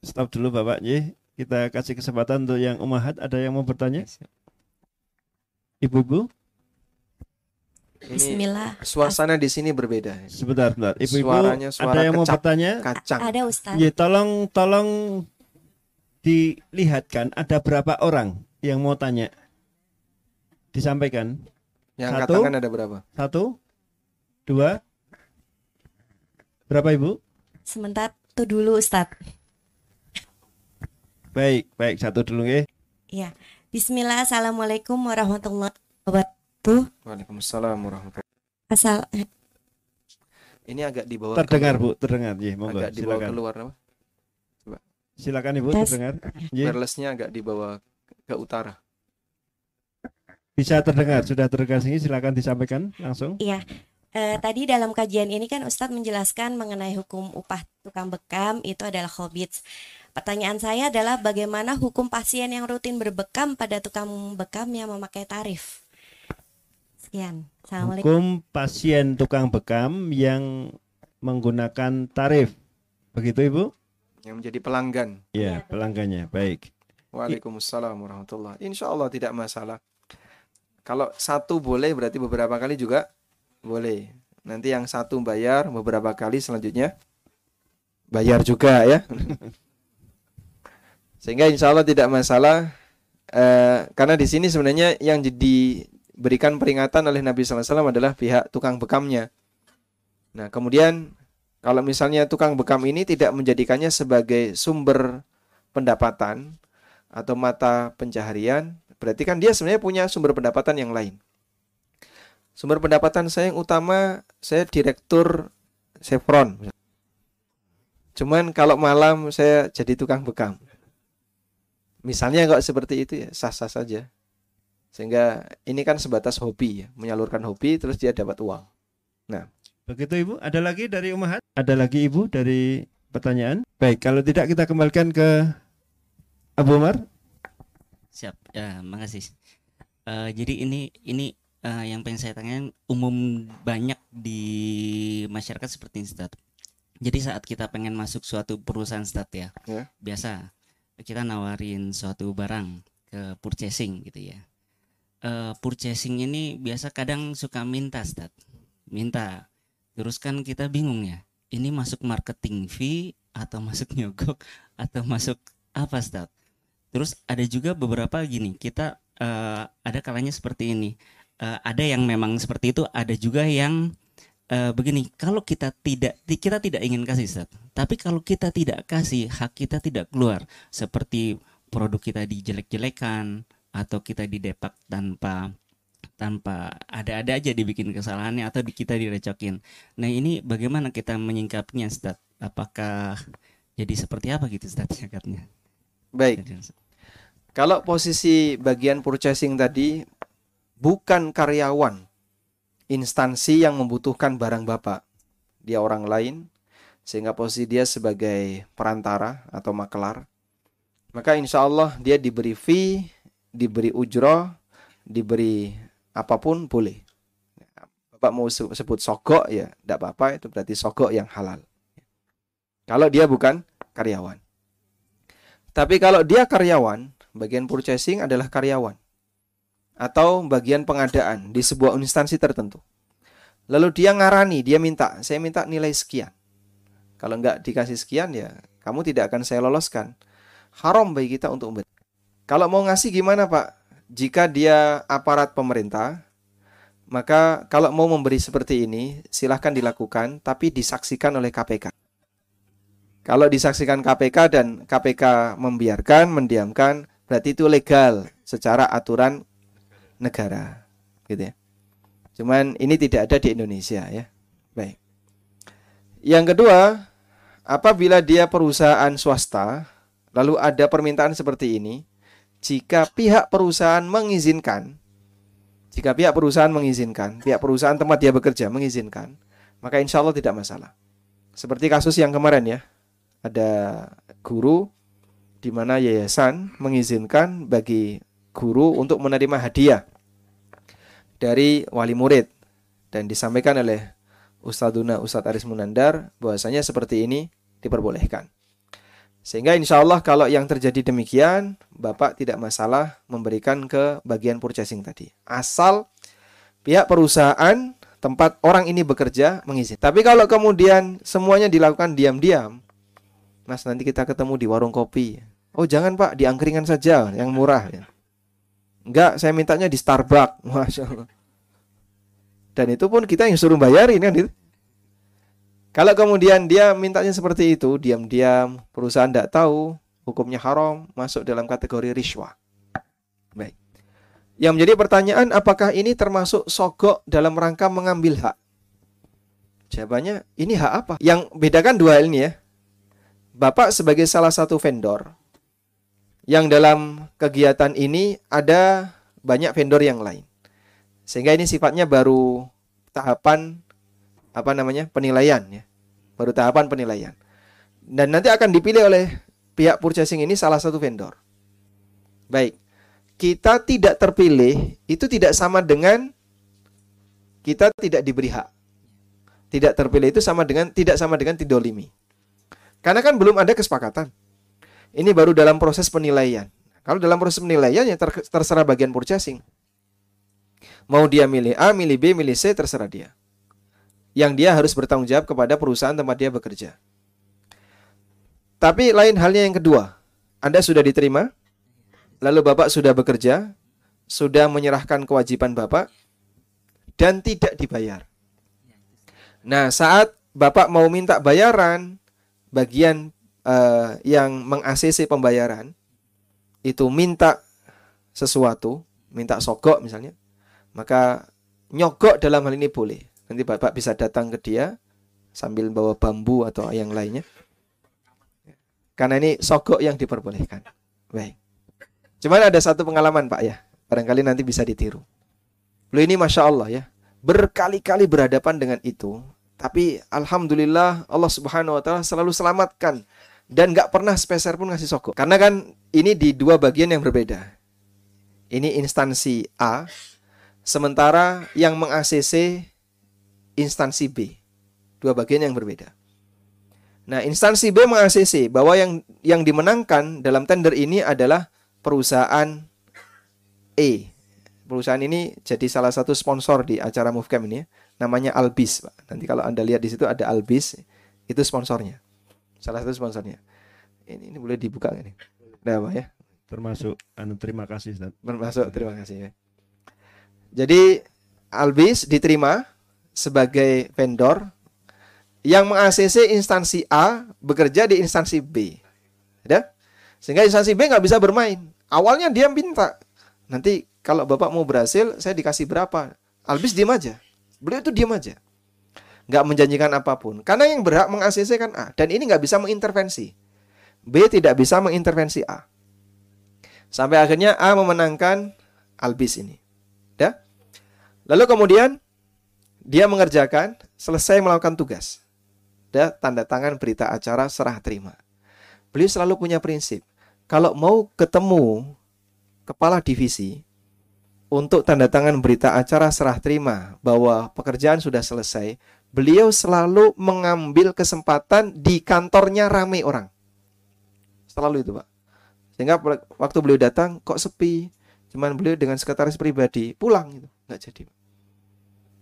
stop dulu Bapak J. Kita kasih kesempatan untuk yang umahat. Ada yang mau bertanya? Ibu-ibu? Ini Bismillah. suasana di sini berbeda. Sebentar, sebentar. Ibu-ibu, Suaranya suara ada yang mau bertanya? Kacang. Ada Ustadz. Ya, tolong tolong dilihatkan ada berapa orang yang mau tanya. Disampaikan. Yang Satu. katakan ada berapa? Satu, dua, berapa ibu? Sebentar tuh dulu Ustadz. Baik, baik satu dulu ya. Iya. Bismillah. Assalamualaikum warahmatullahi wabarakatuh. Waalaikumsalam warahmatullahi Asal Ini agak dibawa Terdengar keluar. bu, terdengar. Ya, monggo. Agak dibawa Silakan. keluar apa? Silakan ibu, Tes. terdengar. Ya, Wirelessnya agak dibawa ke utara. bisa terdengar, sudah terdengar sini. Silakan disampaikan langsung. Iya. Eh, tadi dalam kajian ini kan Ustadz menjelaskan mengenai hukum upah tukang bekam itu adalah hobbits. Pertanyaan saya adalah bagaimana hukum pasien yang rutin berbekam pada tukang bekam yang memakai tarif? Sekian. Assalamualaikum. Hukum pasien tukang bekam yang menggunakan tarif. Begitu ibu? Yang menjadi pelanggan. Ya, pelanggannya. Baik. Waalaikumsalam warahmatullahi Insya Allah tidak masalah. Kalau satu boleh berarti beberapa kali juga boleh. Nanti yang satu bayar beberapa kali selanjutnya bayar juga ya. Sehingga insya Allah tidak masalah. Eh, karena di sini sebenarnya yang diberikan peringatan oleh Nabi SAW adalah pihak tukang bekamnya. Nah kemudian kalau misalnya tukang bekam ini tidak menjadikannya sebagai sumber pendapatan atau mata pencaharian, berarti kan dia sebenarnya punya sumber pendapatan yang lain. Sumber pendapatan saya yang utama, saya direktur Chevron. Cuman kalau malam saya jadi tukang bekam. Misalnya kok seperti itu ya sah-sah saja. Sehingga ini kan sebatas hobi ya, menyalurkan hobi terus dia dapat uang. Begitu Ibu, ada lagi dari Umahat? Ada lagi Ibu dari pertanyaan? Baik, kalau tidak kita kembalikan ke Abu Umar. Siap. Ya, makasih. Eh, jadi ini ini eh, yang pengen saya tanyain umum banyak di masyarakat seperti ini, Ustaz. Jadi saat kita pengen masuk suatu perusahaan Ustaz ya, Ya. biasa kita nawarin suatu barang ke purchasing gitu ya. Eh, purchasing ini biasa kadang suka minta Ustaz. Minta. Terus kan kita bingung ya. Ini masuk marketing fee atau masuk nyogok atau masuk apa Ustaz? Terus ada juga beberapa gini, kita eh, ada kalanya seperti ini. Eh, ada yang memang seperti itu, ada juga yang eh, begini. Kalau kita tidak kita tidak ingin kasih, Ustaz. Tapi kalau kita tidak kasih, hak kita tidak keluar. Seperti produk kita dijelek-jelekan atau kita didepak tanpa tanpa ada-ada aja dibikin kesalahannya atau kita direcokin. Nah, ini bagaimana kita menyingkapinya, Ustaz? Apakah jadi seperti apa gitu, Ustaz? Cakapnya. Baik. Kalau posisi bagian purchasing tadi bukan karyawan instansi yang membutuhkan barang Bapak. Dia orang lain sehingga posisi dia sebagai perantara atau makelar. Maka insya Allah dia diberi fee, diberi ujroh, diberi apa pun boleh. Bapak mau se- sebut sogok ya tidak apa-apa itu berarti sogok yang halal. Kalau dia bukan karyawan. Tapi kalau dia karyawan, bagian purchasing adalah karyawan atau bagian pengadaan di sebuah instansi tertentu. Lalu dia ngarani, dia minta, saya minta nilai sekian. Kalau nggak dikasih sekian ya, kamu tidak akan saya loloskan. Haram bagi kita untuk membayar. Kalau mau ngasih gimana Pak? Jika dia aparat pemerintah, maka kalau mau memberi seperti ini, silahkan dilakukan, tapi disaksikan oleh KPK. Kalau disaksikan KPK dan KPK membiarkan, mendiamkan, berarti itu legal secara aturan negara, gitu ya. Cuman ini tidak ada di Indonesia ya. Baik. Yang kedua, apabila dia perusahaan swasta, lalu ada permintaan seperti ini, jika pihak perusahaan mengizinkan, jika pihak perusahaan mengizinkan, pihak perusahaan tempat dia bekerja mengizinkan, maka insya Allah tidak masalah. Seperti kasus yang kemarin ya, ada guru di mana yayasan mengizinkan bagi guru untuk menerima hadiah dari wali murid dan disampaikan oleh Ustaduna Ustadz Aris Munandar bahwasanya seperti ini diperbolehkan. Sehingga insya Allah kalau yang terjadi demikian, Bapak tidak masalah memberikan ke bagian purchasing tadi. Asal pihak perusahaan tempat orang ini bekerja mengizinkan. Tapi kalau kemudian semuanya dilakukan diam-diam, Mas nanti kita ketemu di warung kopi. Oh jangan Pak, di angkringan saja yang murah. Enggak, saya mintanya di Starbucks. Masya Allah. Dan itu pun kita yang suruh bayarin kan. Kalau kemudian dia mintanya seperti itu, diam-diam, perusahaan tidak tahu, hukumnya haram, masuk dalam kategori riswa. Baik. Yang menjadi pertanyaan, apakah ini termasuk sogok dalam rangka mengambil hak? Jawabannya, ini hak apa? Yang bedakan dua hal ini ya. Bapak sebagai salah satu vendor, yang dalam kegiatan ini ada banyak vendor yang lain. Sehingga ini sifatnya baru tahapan apa namanya penilaian ya. Baru tahapan penilaian. Dan nanti akan dipilih oleh pihak purchasing ini salah satu vendor. Baik. Kita tidak terpilih itu tidak sama dengan kita tidak diberi hak. Tidak terpilih itu sama dengan tidak sama dengan tidolimi. Karena kan belum ada kesepakatan. Ini baru dalam proses penilaian. Kalau dalam proses penilaian ya terserah bagian purchasing. Mau dia milih A milih B milih C terserah dia yang dia harus bertanggung jawab kepada perusahaan tempat dia bekerja. Tapi lain halnya yang kedua. Anda sudah diterima, lalu Bapak sudah bekerja, sudah menyerahkan kewajiban Bapak, dan tidak dibayar. Nah, saat Bapak mau minta bayaran, bagian uh, yang meng-ACC pembayaran, itu minta sesuatu, minta sogok misalnya, maka nyogok dalam hal ini boleh. Nanti Bapak bisa datang ke dia sambil bawa bambu atau yang lainnya. Karena ini sogok yang diperbolehkan. Baik. Cuman ada satu pengalaman Pak ya. Barangkali nanti bisa ditiru. Beliau ini Masya Allah ya. Berkali-kali berhadapan dengan itu. Tapi Alhamdulillah Allah subhanahu wa ta'ala selalu selamatkan. Dan gak pernah speser pun ngasih sogok. Karena kan ini di dua bagian yang berbeda. Ini instansi A. Sementara yang meng-ACC instansi B. Dua bagian yang berbeda. Nah, instansi B meng-ACC bahwa yang yang dimenangkan dalam tender ini adalah perusahaan E. Perusahaan ini jadi salah satu sponsor di acara Movecam ini ya. Namanya Albis, Pak. Nanti kalau Anda lihat di situ ada Albis, itu sponsornya. Salah satu sponsornya. Ini, ini boleh dibuka ini. Nah, Pak ya. Termasuk anu terima kasih, Ustaz. Termasuk terima kasih ya. Jadi Albis diterima sebagai vendor yang meng-ACC instansi A bekerja di instansi B. Ya? Sehingga instansi B nggak bisa bermain. Awalnya dia minta. Nanti kalau Bapak mau berhasil, saya dikasih berapa? Albis diam aja. Beliau itu diam aja. Nggak menjanjikan apa pun. Karena yang berhak meng-ACC kan A. Dan ini nggak bisa mengintervensi. B tidak bisa mengintervensi A. Sampai akhirnya A memenangkan Albis ini. Ya? Lalu kemudian dia mengerjakan, selesai melakukan tugas. Ada tanda tangan berita acara serah terima. Beliau selalu punya prinsip. Kalau mau ketemu kepala divisi untuk tanda tangan berita acara serah terima bahwa pekerjaan sudah selesai, beliau selalu mengambil kesempatan di kantornya ramai orang. Selalu itu, Pak. Sehingga waktu beliau datang kok sepi, cuman beliau dengan sekretaris pribadi pulang gitu, nggak jadi.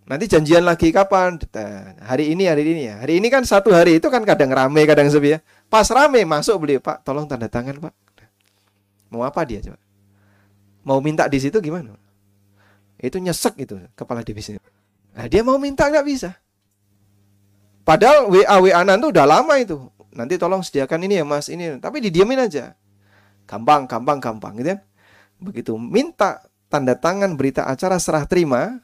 Nanti janjian lagi kapan? Nah, hari ini, hari ini ya. Hari ini kan satu hari itu kan kadang rame, kadang sepi ya. Pas rame masuk beli Pak, tolong tanda tangan Pak. Mau apa dia coba? Mau minta di situ gimana? Itu nyesek itu kepala divisi. Nah, dia mau minta nggak bisa. Padahal WA WA tuh udah lama itu. Nanti tolong sediakan ini ya Mas, ini. Tapi didiamin aja. Gampang, gampang, gampang gitu kan. Begitu minta tanda tangan berita acara serah terima,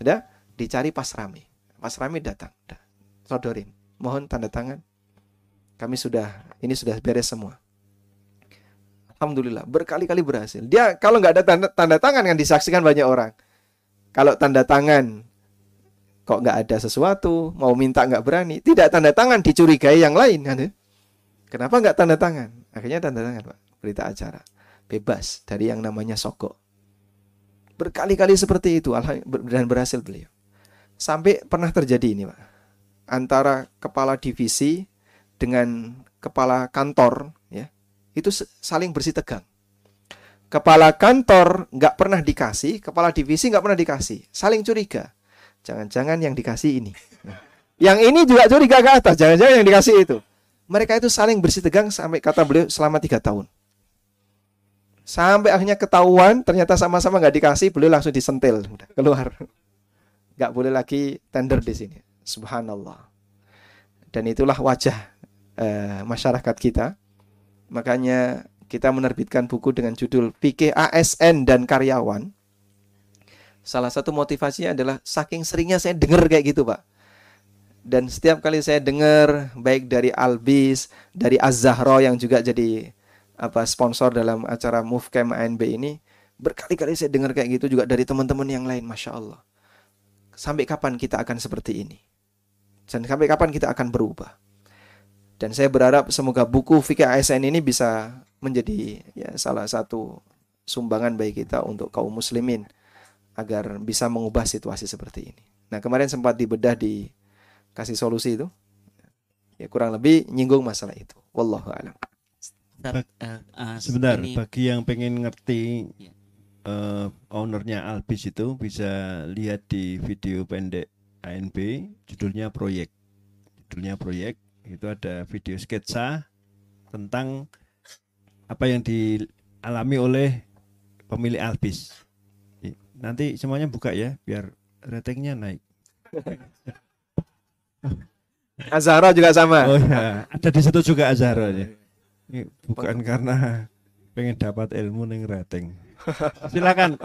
ada dicari pas rame. Pas rame datang, udah. Sodorin, mohon tanda tangan. Kami sudah, ini sudah beres semua. Alhamdulillah berkali-kali berhasil. Dia kalau nggak ada tanda, tanda tangan kan disaksikan banyak orang. Kalau tanda tangan kok nggak ada sesuatu, mau minta nggak berani, tidak tanda tangan dicurigai yang lain kan? Kenapa nggak tanda tangan? Akhirnya tanda tangan pak, berita acara bebas dari yang namanya sogok. Berkali-kali seperti itu dan berhasil beliau. Sampai pernah terjadi ini pak, antara kepala divisi dengan kepala kantor itu saling bersih tegang. Kepala kantor nggak pernah dikasih, kepala divisi nggak pernah dikasih, saling curiga. Jangan-jangan yang dikasih ini. Nah, yang ini juga curiga ke atas, jangan-jangan yang dikasih itu. Mereka itu saling bersih tegang sampai kata beliau selama tiga tahun. Sampai akhirnya ketahuan, ternyata sama-sama nggak dikasih, beliau langsung disentil, keluar. Nggak boleh lagi tender di sini. Subhanallah. Dan itulah wajah uh, masyarakat kita Makanya kita menerbitkan buku dengan judul Fikih ASN dan Karyawan. Salah satu motivasinya adalah saking seringnya saya dengar kayak gitu, Pak. Dan setiap kali saya dengar baik dari Albis, dari Az-Zahra yang juga jadi apa sponsor dalam acara Move Camp ANB ini, berkali-kali saya dengar kayak gitu juga dari teman-teman yang lain, masya Allah. Sampai kapan kita akan seperti ini? Dan sampai kapan kita akan berubah? Dan saya berharap semoga buku Fikih ASN ini bisa menjadi ya salah satu sumbangan bagi kita untuk kaum muslimin agar bisa mengubah situasi seperti ini. Nah, kemarin sempat dibedah di kasih solusi itu. Ya kurang lebih nyinggung masalah itu. Wallahu a'lam. Uh, uh, Sebentar, ini... bagi yang pengen ngerti uh, ownernya Albis itu bisa lihat di video pendek ANB judulnya proyek. Judulnya proyek itu ada video sketsa tentang apa yang dialami oleh pemilik Albis. Nanti semuanya buka ya biar ratingnya naik. Azhara juga sama. Oh ya, ada di situ juga Azhara ya. Ini bukan karena pengen dapat ilmu ning rating. Silakan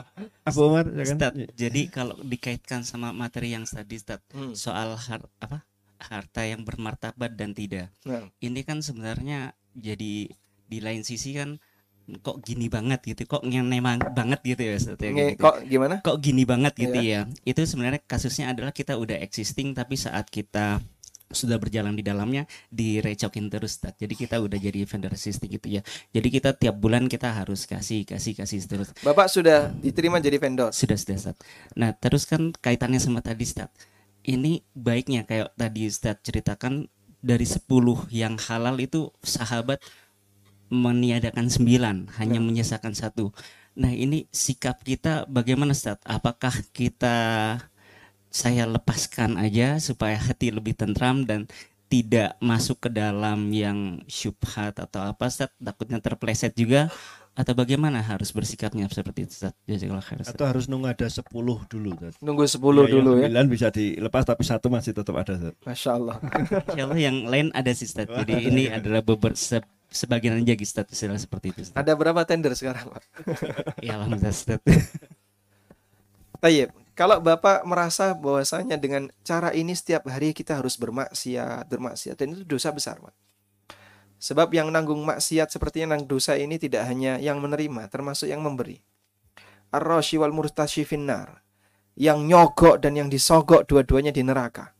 Abu Umar ya kan? Stad, jadi kalau dikaitkan sama materi yang tadi Stad, hmm. soal har, apa? harta yang bermartabat dan tidak. Nah. Ini kan sebenarnya jadi di lain sisi kan kok gini banget gitu kok memang banget gitu ya Ustaz, ya, gitu. kok gimana kok gini banget gitu yeah. ya itu sebenarnya kasusnya adalah kita udah existing tapi saat kita sudah berjalan di dalamnya direcokin terus Ustaz. jadi kita udah jadi vendor existing gitu ya jadi kita tiap bulan kita harus kasih kasih kasih terus Bapak sudah diterima jadi vendor sudah sudah Ustaz. nah terus kan kaitannya sama tadi Ustaz ini baiknya kayak tadi Ustaz ceritakan dari 10 yang halal itu sahabat meniadakan 9 hanya ya. menyisakan satu nah ini sikap kita bagaimana Ustaz apakah kita saya lepaskan aja supaya hati lebih tentram dan tidak masuk ke dalam yang syubhat atau apa Ustaz takutnya terpleset juga atau bagaimana harus bersikapnya seperti itu Ustaz? Atau harus nunggu ada 10 dulu Ustaz. Nunggu 10 ya, dulu ya. 9 bisa dilepas tapi satu masih tetap ada Ustaz. Masya Allah. Insya Allah yang lain ada sih Ustaz. Jadi ini adalah beberapa se sebagian aja Ustaz istilah seperti itu Ustaz. Ada berapa tender sekarang Pak? ya alhamdulillah Ustaz. Tayyip, kalau Bapak merasa bahwasanya dengan cara ini setiap hari kita harus bermaksiat, bermaksiat dan itu dosa besar Pak Sebab yang nanggung maksiat seperti yang dosa ini tidak hanya yang menerima, termasuk yang memberi. Ar-rashi wal finnar. Yang nyogok dan yang disogok dua-duanya di neraka.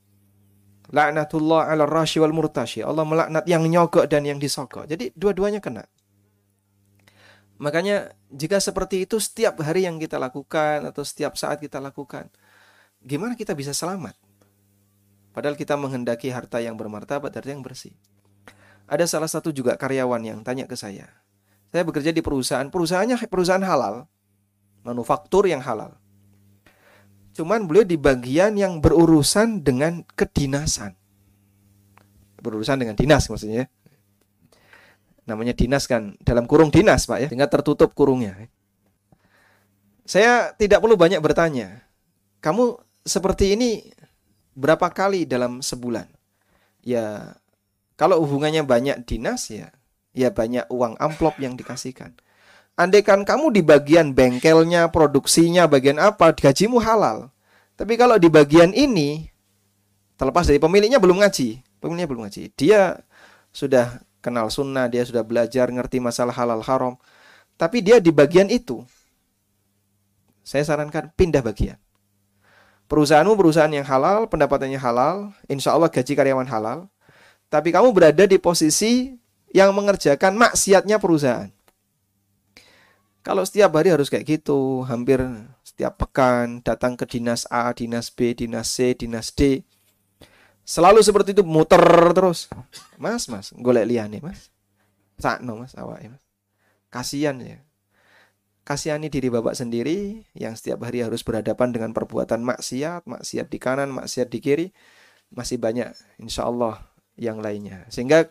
Laknatullah ala rashi wal murtashi. Allah melaknat yang nyogok dan yang disogok. Jadi dua-duanya kena. Makanya jika seperti itu setiap hari yang kita lakukan atau setiap saat kita lakukan, gimana kita bisa selamat? Padahal kita menghendaki harta yang bermartabat, harta yang bersih. Ada salah satu juga karyawan yang tanya ke saya. Saya bekerja di perusahaan, perusahaannya perusahaan halal, manufaktur yang halal. Cuman beliau di bagian yang berurusan dengan kedinasan. Berurusan dengan dinas maksudnya. Ya. Namanya dinas kan dalam kurung dinas, Pak ya, sehingga tertutup kurungnya. Saya tidak perlu banyak bertanya. Kamu seperti ini berapa kali dalam sebulan? Ya, kalau hubungannya banyak dinas ya, ya banyak uang amplop yang dikasihkan. Andaikan kamu di bagian bengkelnya, produksinya, bagian apa, gajimu halal. Tapi kalau di bagian ini, terlepas dari pemiliknya belum ngaji, pemiliknya belum ngaji, dia sudah kenal sunnah, dia sudah belajar ngerti masalah halal haram. Tapi dia di bagian itu, saya sarankan pindah bagian. Perusahaanmu perusahaan yang halal, pendapatannya halal, insya Allah gaji karyawan halal. Tapi kamu berada di posisi yang mengerjakan maksiatnya perusahaan. Kalau setiap hari harus kayak gitu, hampir setiap pekan datang ke dinas A, dinas B, dinas C, dinas D. Selalu seperti itu muter terus. Mas, mas, golek liane, mas. Sakno, mas, awak mas. Kasihan ya kasihani diri Bapak sendiri yang setiap hari harus berhadapan dengan perbuatan maksiat, maksiat di kanan, maksiat di kiri, masih banyak insya Allah yang lainnya. Sehingga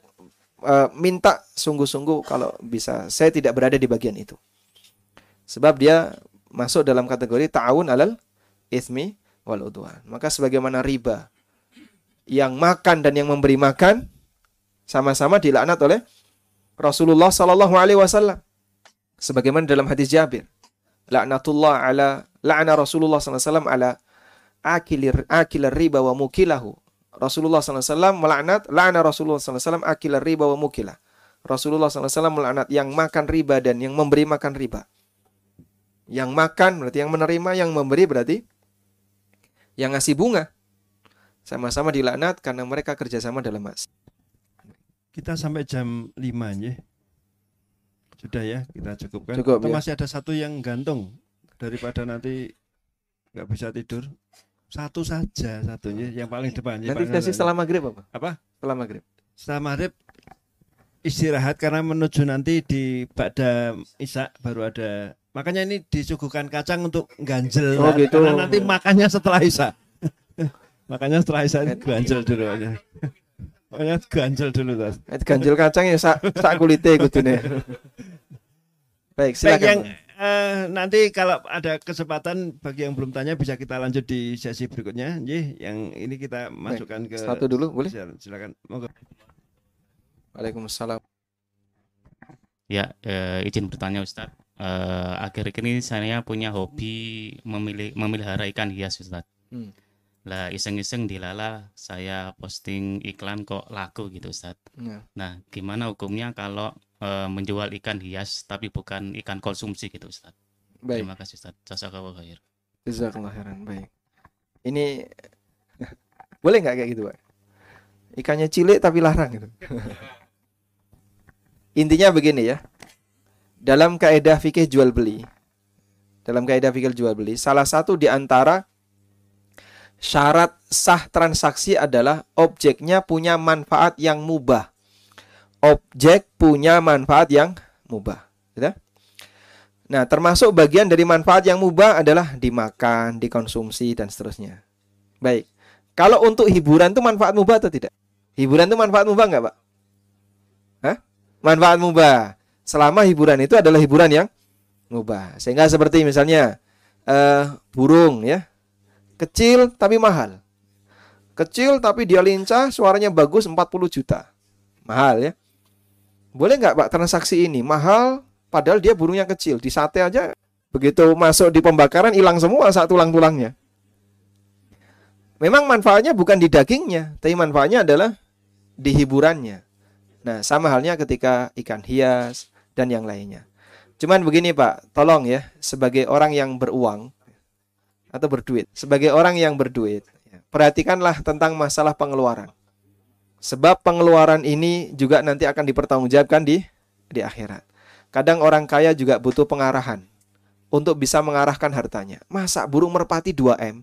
e, minta sungguh-sungguh kalau bisa saya tidak berada di bagian itu. Sebab dia masuk dalam kategori ta'awun alal ismi wal udwan. Maka sebagaimana riba yang makan dan yang memberi makan sama-sama dilaknat oleh Rasulullah Sallallahu Alaihi Wasallam. Sebagaimana dalam hadis Jabir laknatullah ala la'na Rasulullah SAW ala akilir akilir riba wa mukilahu. Rasulullah SAW melaknat la'na Rasulullah SAW akilir riba wa mukilah. Rasulullah SAW melaknat yang makan riba dan yang memberi makan riba. Yang makan berarti yang menerima yang memberi berarti yang ngasih bunga sama-sama dilaknat karena mereka kerjasama dalam mas kita sampai jam 5 ya sudah ya, kita cukupkan. Cukup, Atau ya. masih ada satu yang gantung daripada nanti nggak bisa tidur. Satu saja satunya yang paling depan. nanti Hasan. setelah maghrib apa apa? setelah maghrib Setelah maghrib istirahat karena menuju nanti di Ba'da Isya baru ada makanya ini disuguhkan kacang untuk ganjel Oh, gitu. karena nanti makannya setelah Isya makanya setelah Isya ganjel dulu aja makanya ganjel dulu tas ganjil kacang ya sak sak kulite kudune. Baik, Baik silakan. yang Bang. eh, nanti kalau ada kesempatan bagi yang belum tanya bisa kita lanjut di sesi berikutnya. Nggih, yang ini kita masukkan ke Satu dulu boleh? Silakan, Silakan. Monggo. Waalaikumsalam. Ya, eh, izin bertanya Ustadz. Eh, akhir ini saya punya hobi memilih memelihara ikan hias Ustadz. Hmm. Lah iseng-iseng dilala saya posting iklan kok laku gitu Ustadz. Ya. Nah, gimana hukumnya kalau eh, menjual ikan hias tapi bukan ikan konsumsi gitu Ustadz? Baik, Terima kasih Ustadz. Jazakallahu khair. jazakallah khairan. Baik. Ini boleh nggak kayak gitu, Pak? Ikannya cilik tapi larang gitu. Intinya begini ya. Dalam kaidah fikih jual beli, dalam kaidah fikih jual beli, salah satu di antara syarat sah transaksi adalah objeknya punya manfaat yang mubah. Objek punya manfaat yang mubah. Gitu? Nah, termasuk bagian dari manfaat yang mubah adalah dimakan, dikonsumsi, dan seterusnya. Baik. Kalau untuk hiburan itu manfaat mubah atau tidak? Hiburan itu manfaat mubah nggak, Pak? Hah? Manfaat mubah. Selama hiburan itu adalah hiburan yang mubah. Sehingga seperti misalnya eh, burung ya. Kecil tapi mahal. Kecil tapi dia lincah, suaranya bagus 40 juta. Mahal ya. Boleh nggak Pak transaksi ini? Mahal padahal dia burungnya kecil. Di sate aja begitu masuk di pembakaran hilang semua saat tulang-tulangnya. Memang manfaatnya bukan di dagingnya, tapi manfaatnya adalah di hiburannya. Nah, sama halnya ketika ikan hias dan yang lainnya. Cuman begini Pak, tolong ya, sebagai orang yang beruang atau berduit, sebagai orang yang berduit, ya, perhatikanlah tentang masalah pengeluaran. Sebab pengeluaran ini juga nanti akan dipertanggungjawabkan di di akhirat. Kadang orang kaya juga butuh pengarahan untuk bisa mengarahkan hartanya. Masa burung merpati 2M?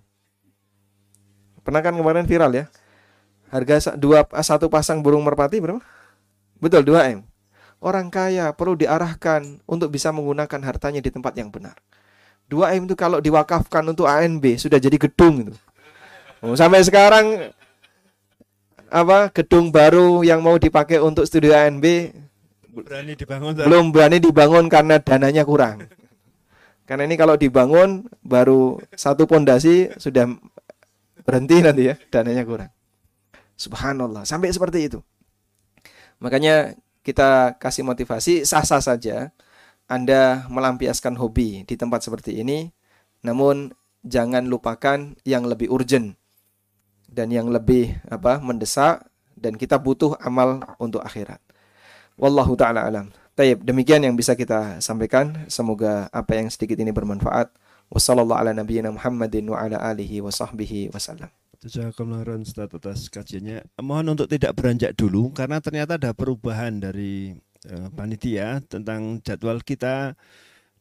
Pernah kan kemarin viral ya? Harga dua satu pasang burung merpati berapa? Betul 2M. Orang kaya perlu diarahkan untuk bisa menggunakan hartanya di tempat yang benar. 2M itu kalau diwakafkan untuk ANB sudah jadi gedung itu. Oh, sampai sekarang apa gedung baru yang mau dipakai untuk studio ANB Berani dibangun belum berani dibangun karena dananya kurang. Karena ini kalau dibangun baru satu pondasi sudah berhenti nanti ya, dananya kurang. Subhanallah, sampai seperti itu. Makanya kita kasih motivasi sah-sah saja Anda melampiaskan hobi di tempat seperti ini, namun jangan lupakan yang lebih urgent dan yang lebih apa mendesak dan kita butuh amal untuk akhirat. Wallahu taala alam. Taib, demikian yang bisa kita sampaikan. Semoga apa yang sedikit ini bermanfaat. Wassalamualaikum ala nabiyyina Muhammadin wa ala alihi wa sahbihi wasallam. Jazakumullah atas kajiannya. Mohon untuk tidak beranjak dulu karena ternyata ada perubahan dari panitia tentang jadwal kita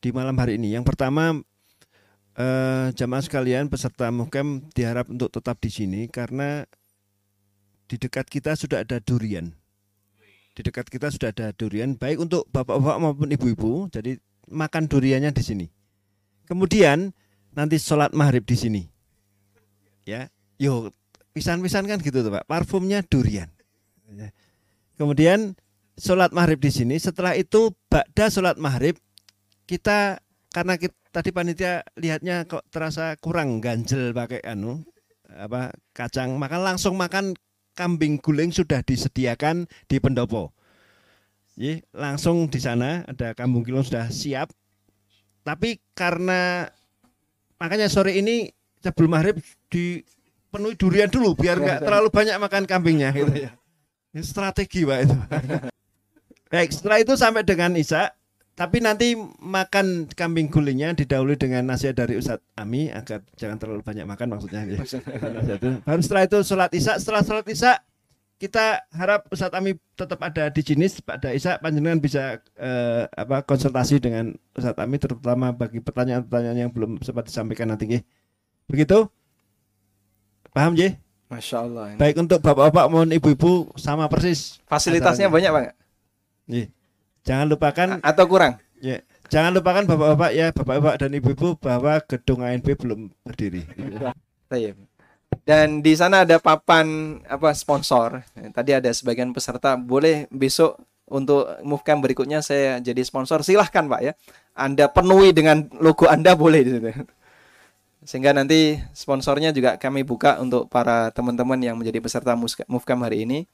di malam hari ini. Yang pertama uh, jamaah sekalian peserta mukem diharap untuk tetap di sini karena di dekat kita sudah ada durian. Di dekat kita sudah ada durian baik untuk bapak-bapak maupun ibu-ibu. Jadi makan duriannya di sini. Kemudian nanti sholat maghrib di sini. Ya yo pisan-pisan kan gitu tuh pak. Parfumnya durian. Ya. kemudian sholat maghrib di sini setelah itu bakda sholat maghrib kita karena kita, tadi panitia lihatnya kok terasa kurang ganjel pakai anu apa kacang makan langsung makan kambing guling sudah disediakan di pendopo. Jadi langsung di sana ada kambing guling sudah siap. Tapi karena makanya sore ini sebelum maghrib dipenuhi durian dulu biar nggak terlalu banyak makan kambingnya gitu ya. Ini strategi pak itu. Baik setelah itu sampai dengan Isa tapi nanti makan kambing gulingnya didahului dengan nasihat dari Ustadz Ami agar jangan terlalu banyak makan maksudnya. Ya. Baru setelah itu sholat isya. Setelah sholat isya kita harap Ustadz Ami tetap ada di sini pada isya panjenengan bisa eh, apa konsultasi dengan Ustadz Ami terutama bagi pertanyaan-pertanyaan yang belum sempat disampaikan nanti. Ya. Begitu? Paham ya? Masya Allah. Ini. Baik untuk bapak-bapak maupun ibu-ibu sama persis. Fasilitasnya banyak pak? Iya. Jangan lupakan A atau kurang? Ya, jangan lupakan bapak-bapak ya, bapak-bapak dan ibu-ibu bahwa gedung ANP belum berdiri. Dan di sana ada papan apa sponsor. Tadi ada sebagian peserta boleh besok untuk Movecam berikutnya saya jadi sponsor. Silahkan Pak ya. Anda penuhi dengan logo Anda boleh di situ. Sehingga nanti sponsornya juga kami buka untuk para teman-teman yang menjadi peserta Movecam hari ini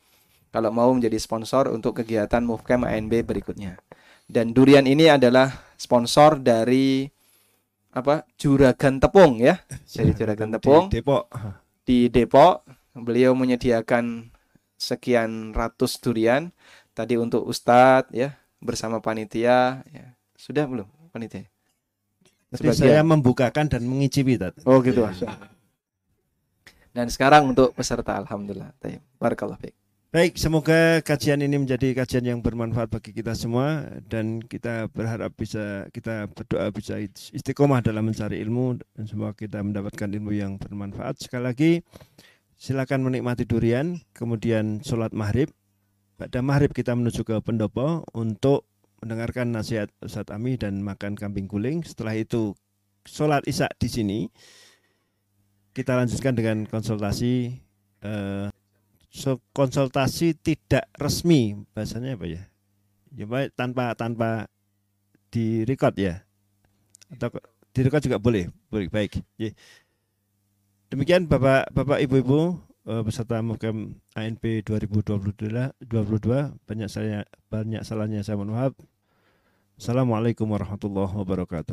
kalau mau menjadi sponsor untuk kegiatan Movecam ANB berikutnya. Dan durian ini adalah sponsor dari apa? Juragan Tepung ya. Dari Juragan Tepung. Di Depok. Di Depok beliau menyediakan sekian ratus durian tadi untuk Ustadz ya bersama panitia ya. Sudah belum panitia? Jadi saya membukakan dan mengicipi tat. Oh gitu. Dan sekarang untuk peserta alhamdulillah. Barakallah fiik. Baik, semoga kajian ini menjadi kajian yang bermanfaat bagi kita semua dan kita berharap bisa kita berdoa bisa istiqomah dalam mencari ilmu dan semoga kita mendapatkan ilmu yang bermanfaat. Sekali lagi silakan menikmati durian, kemudian sholat maghrib. Pada maghrib kita menuju ke pendopo untuk mendengarkan nasihat Ustadz Ami dan makan kambing guling. Setelah itu sholat isya di sini. Kita lanjutkan dengan konsultasi eh, konsultasi tidak resmi bahasanya apa ya? Ya baik tanpa tanpa di record ya. Atau di record juga boleh. Boleh baik. Ya. Demikian Bapak Bapak Ibu-ibu eh, peserta Mukem ANP 2022 22 banyak saya banyak salahnya saya mohon maaf. Assalamualaikum warahmatullahi wabarakatuh.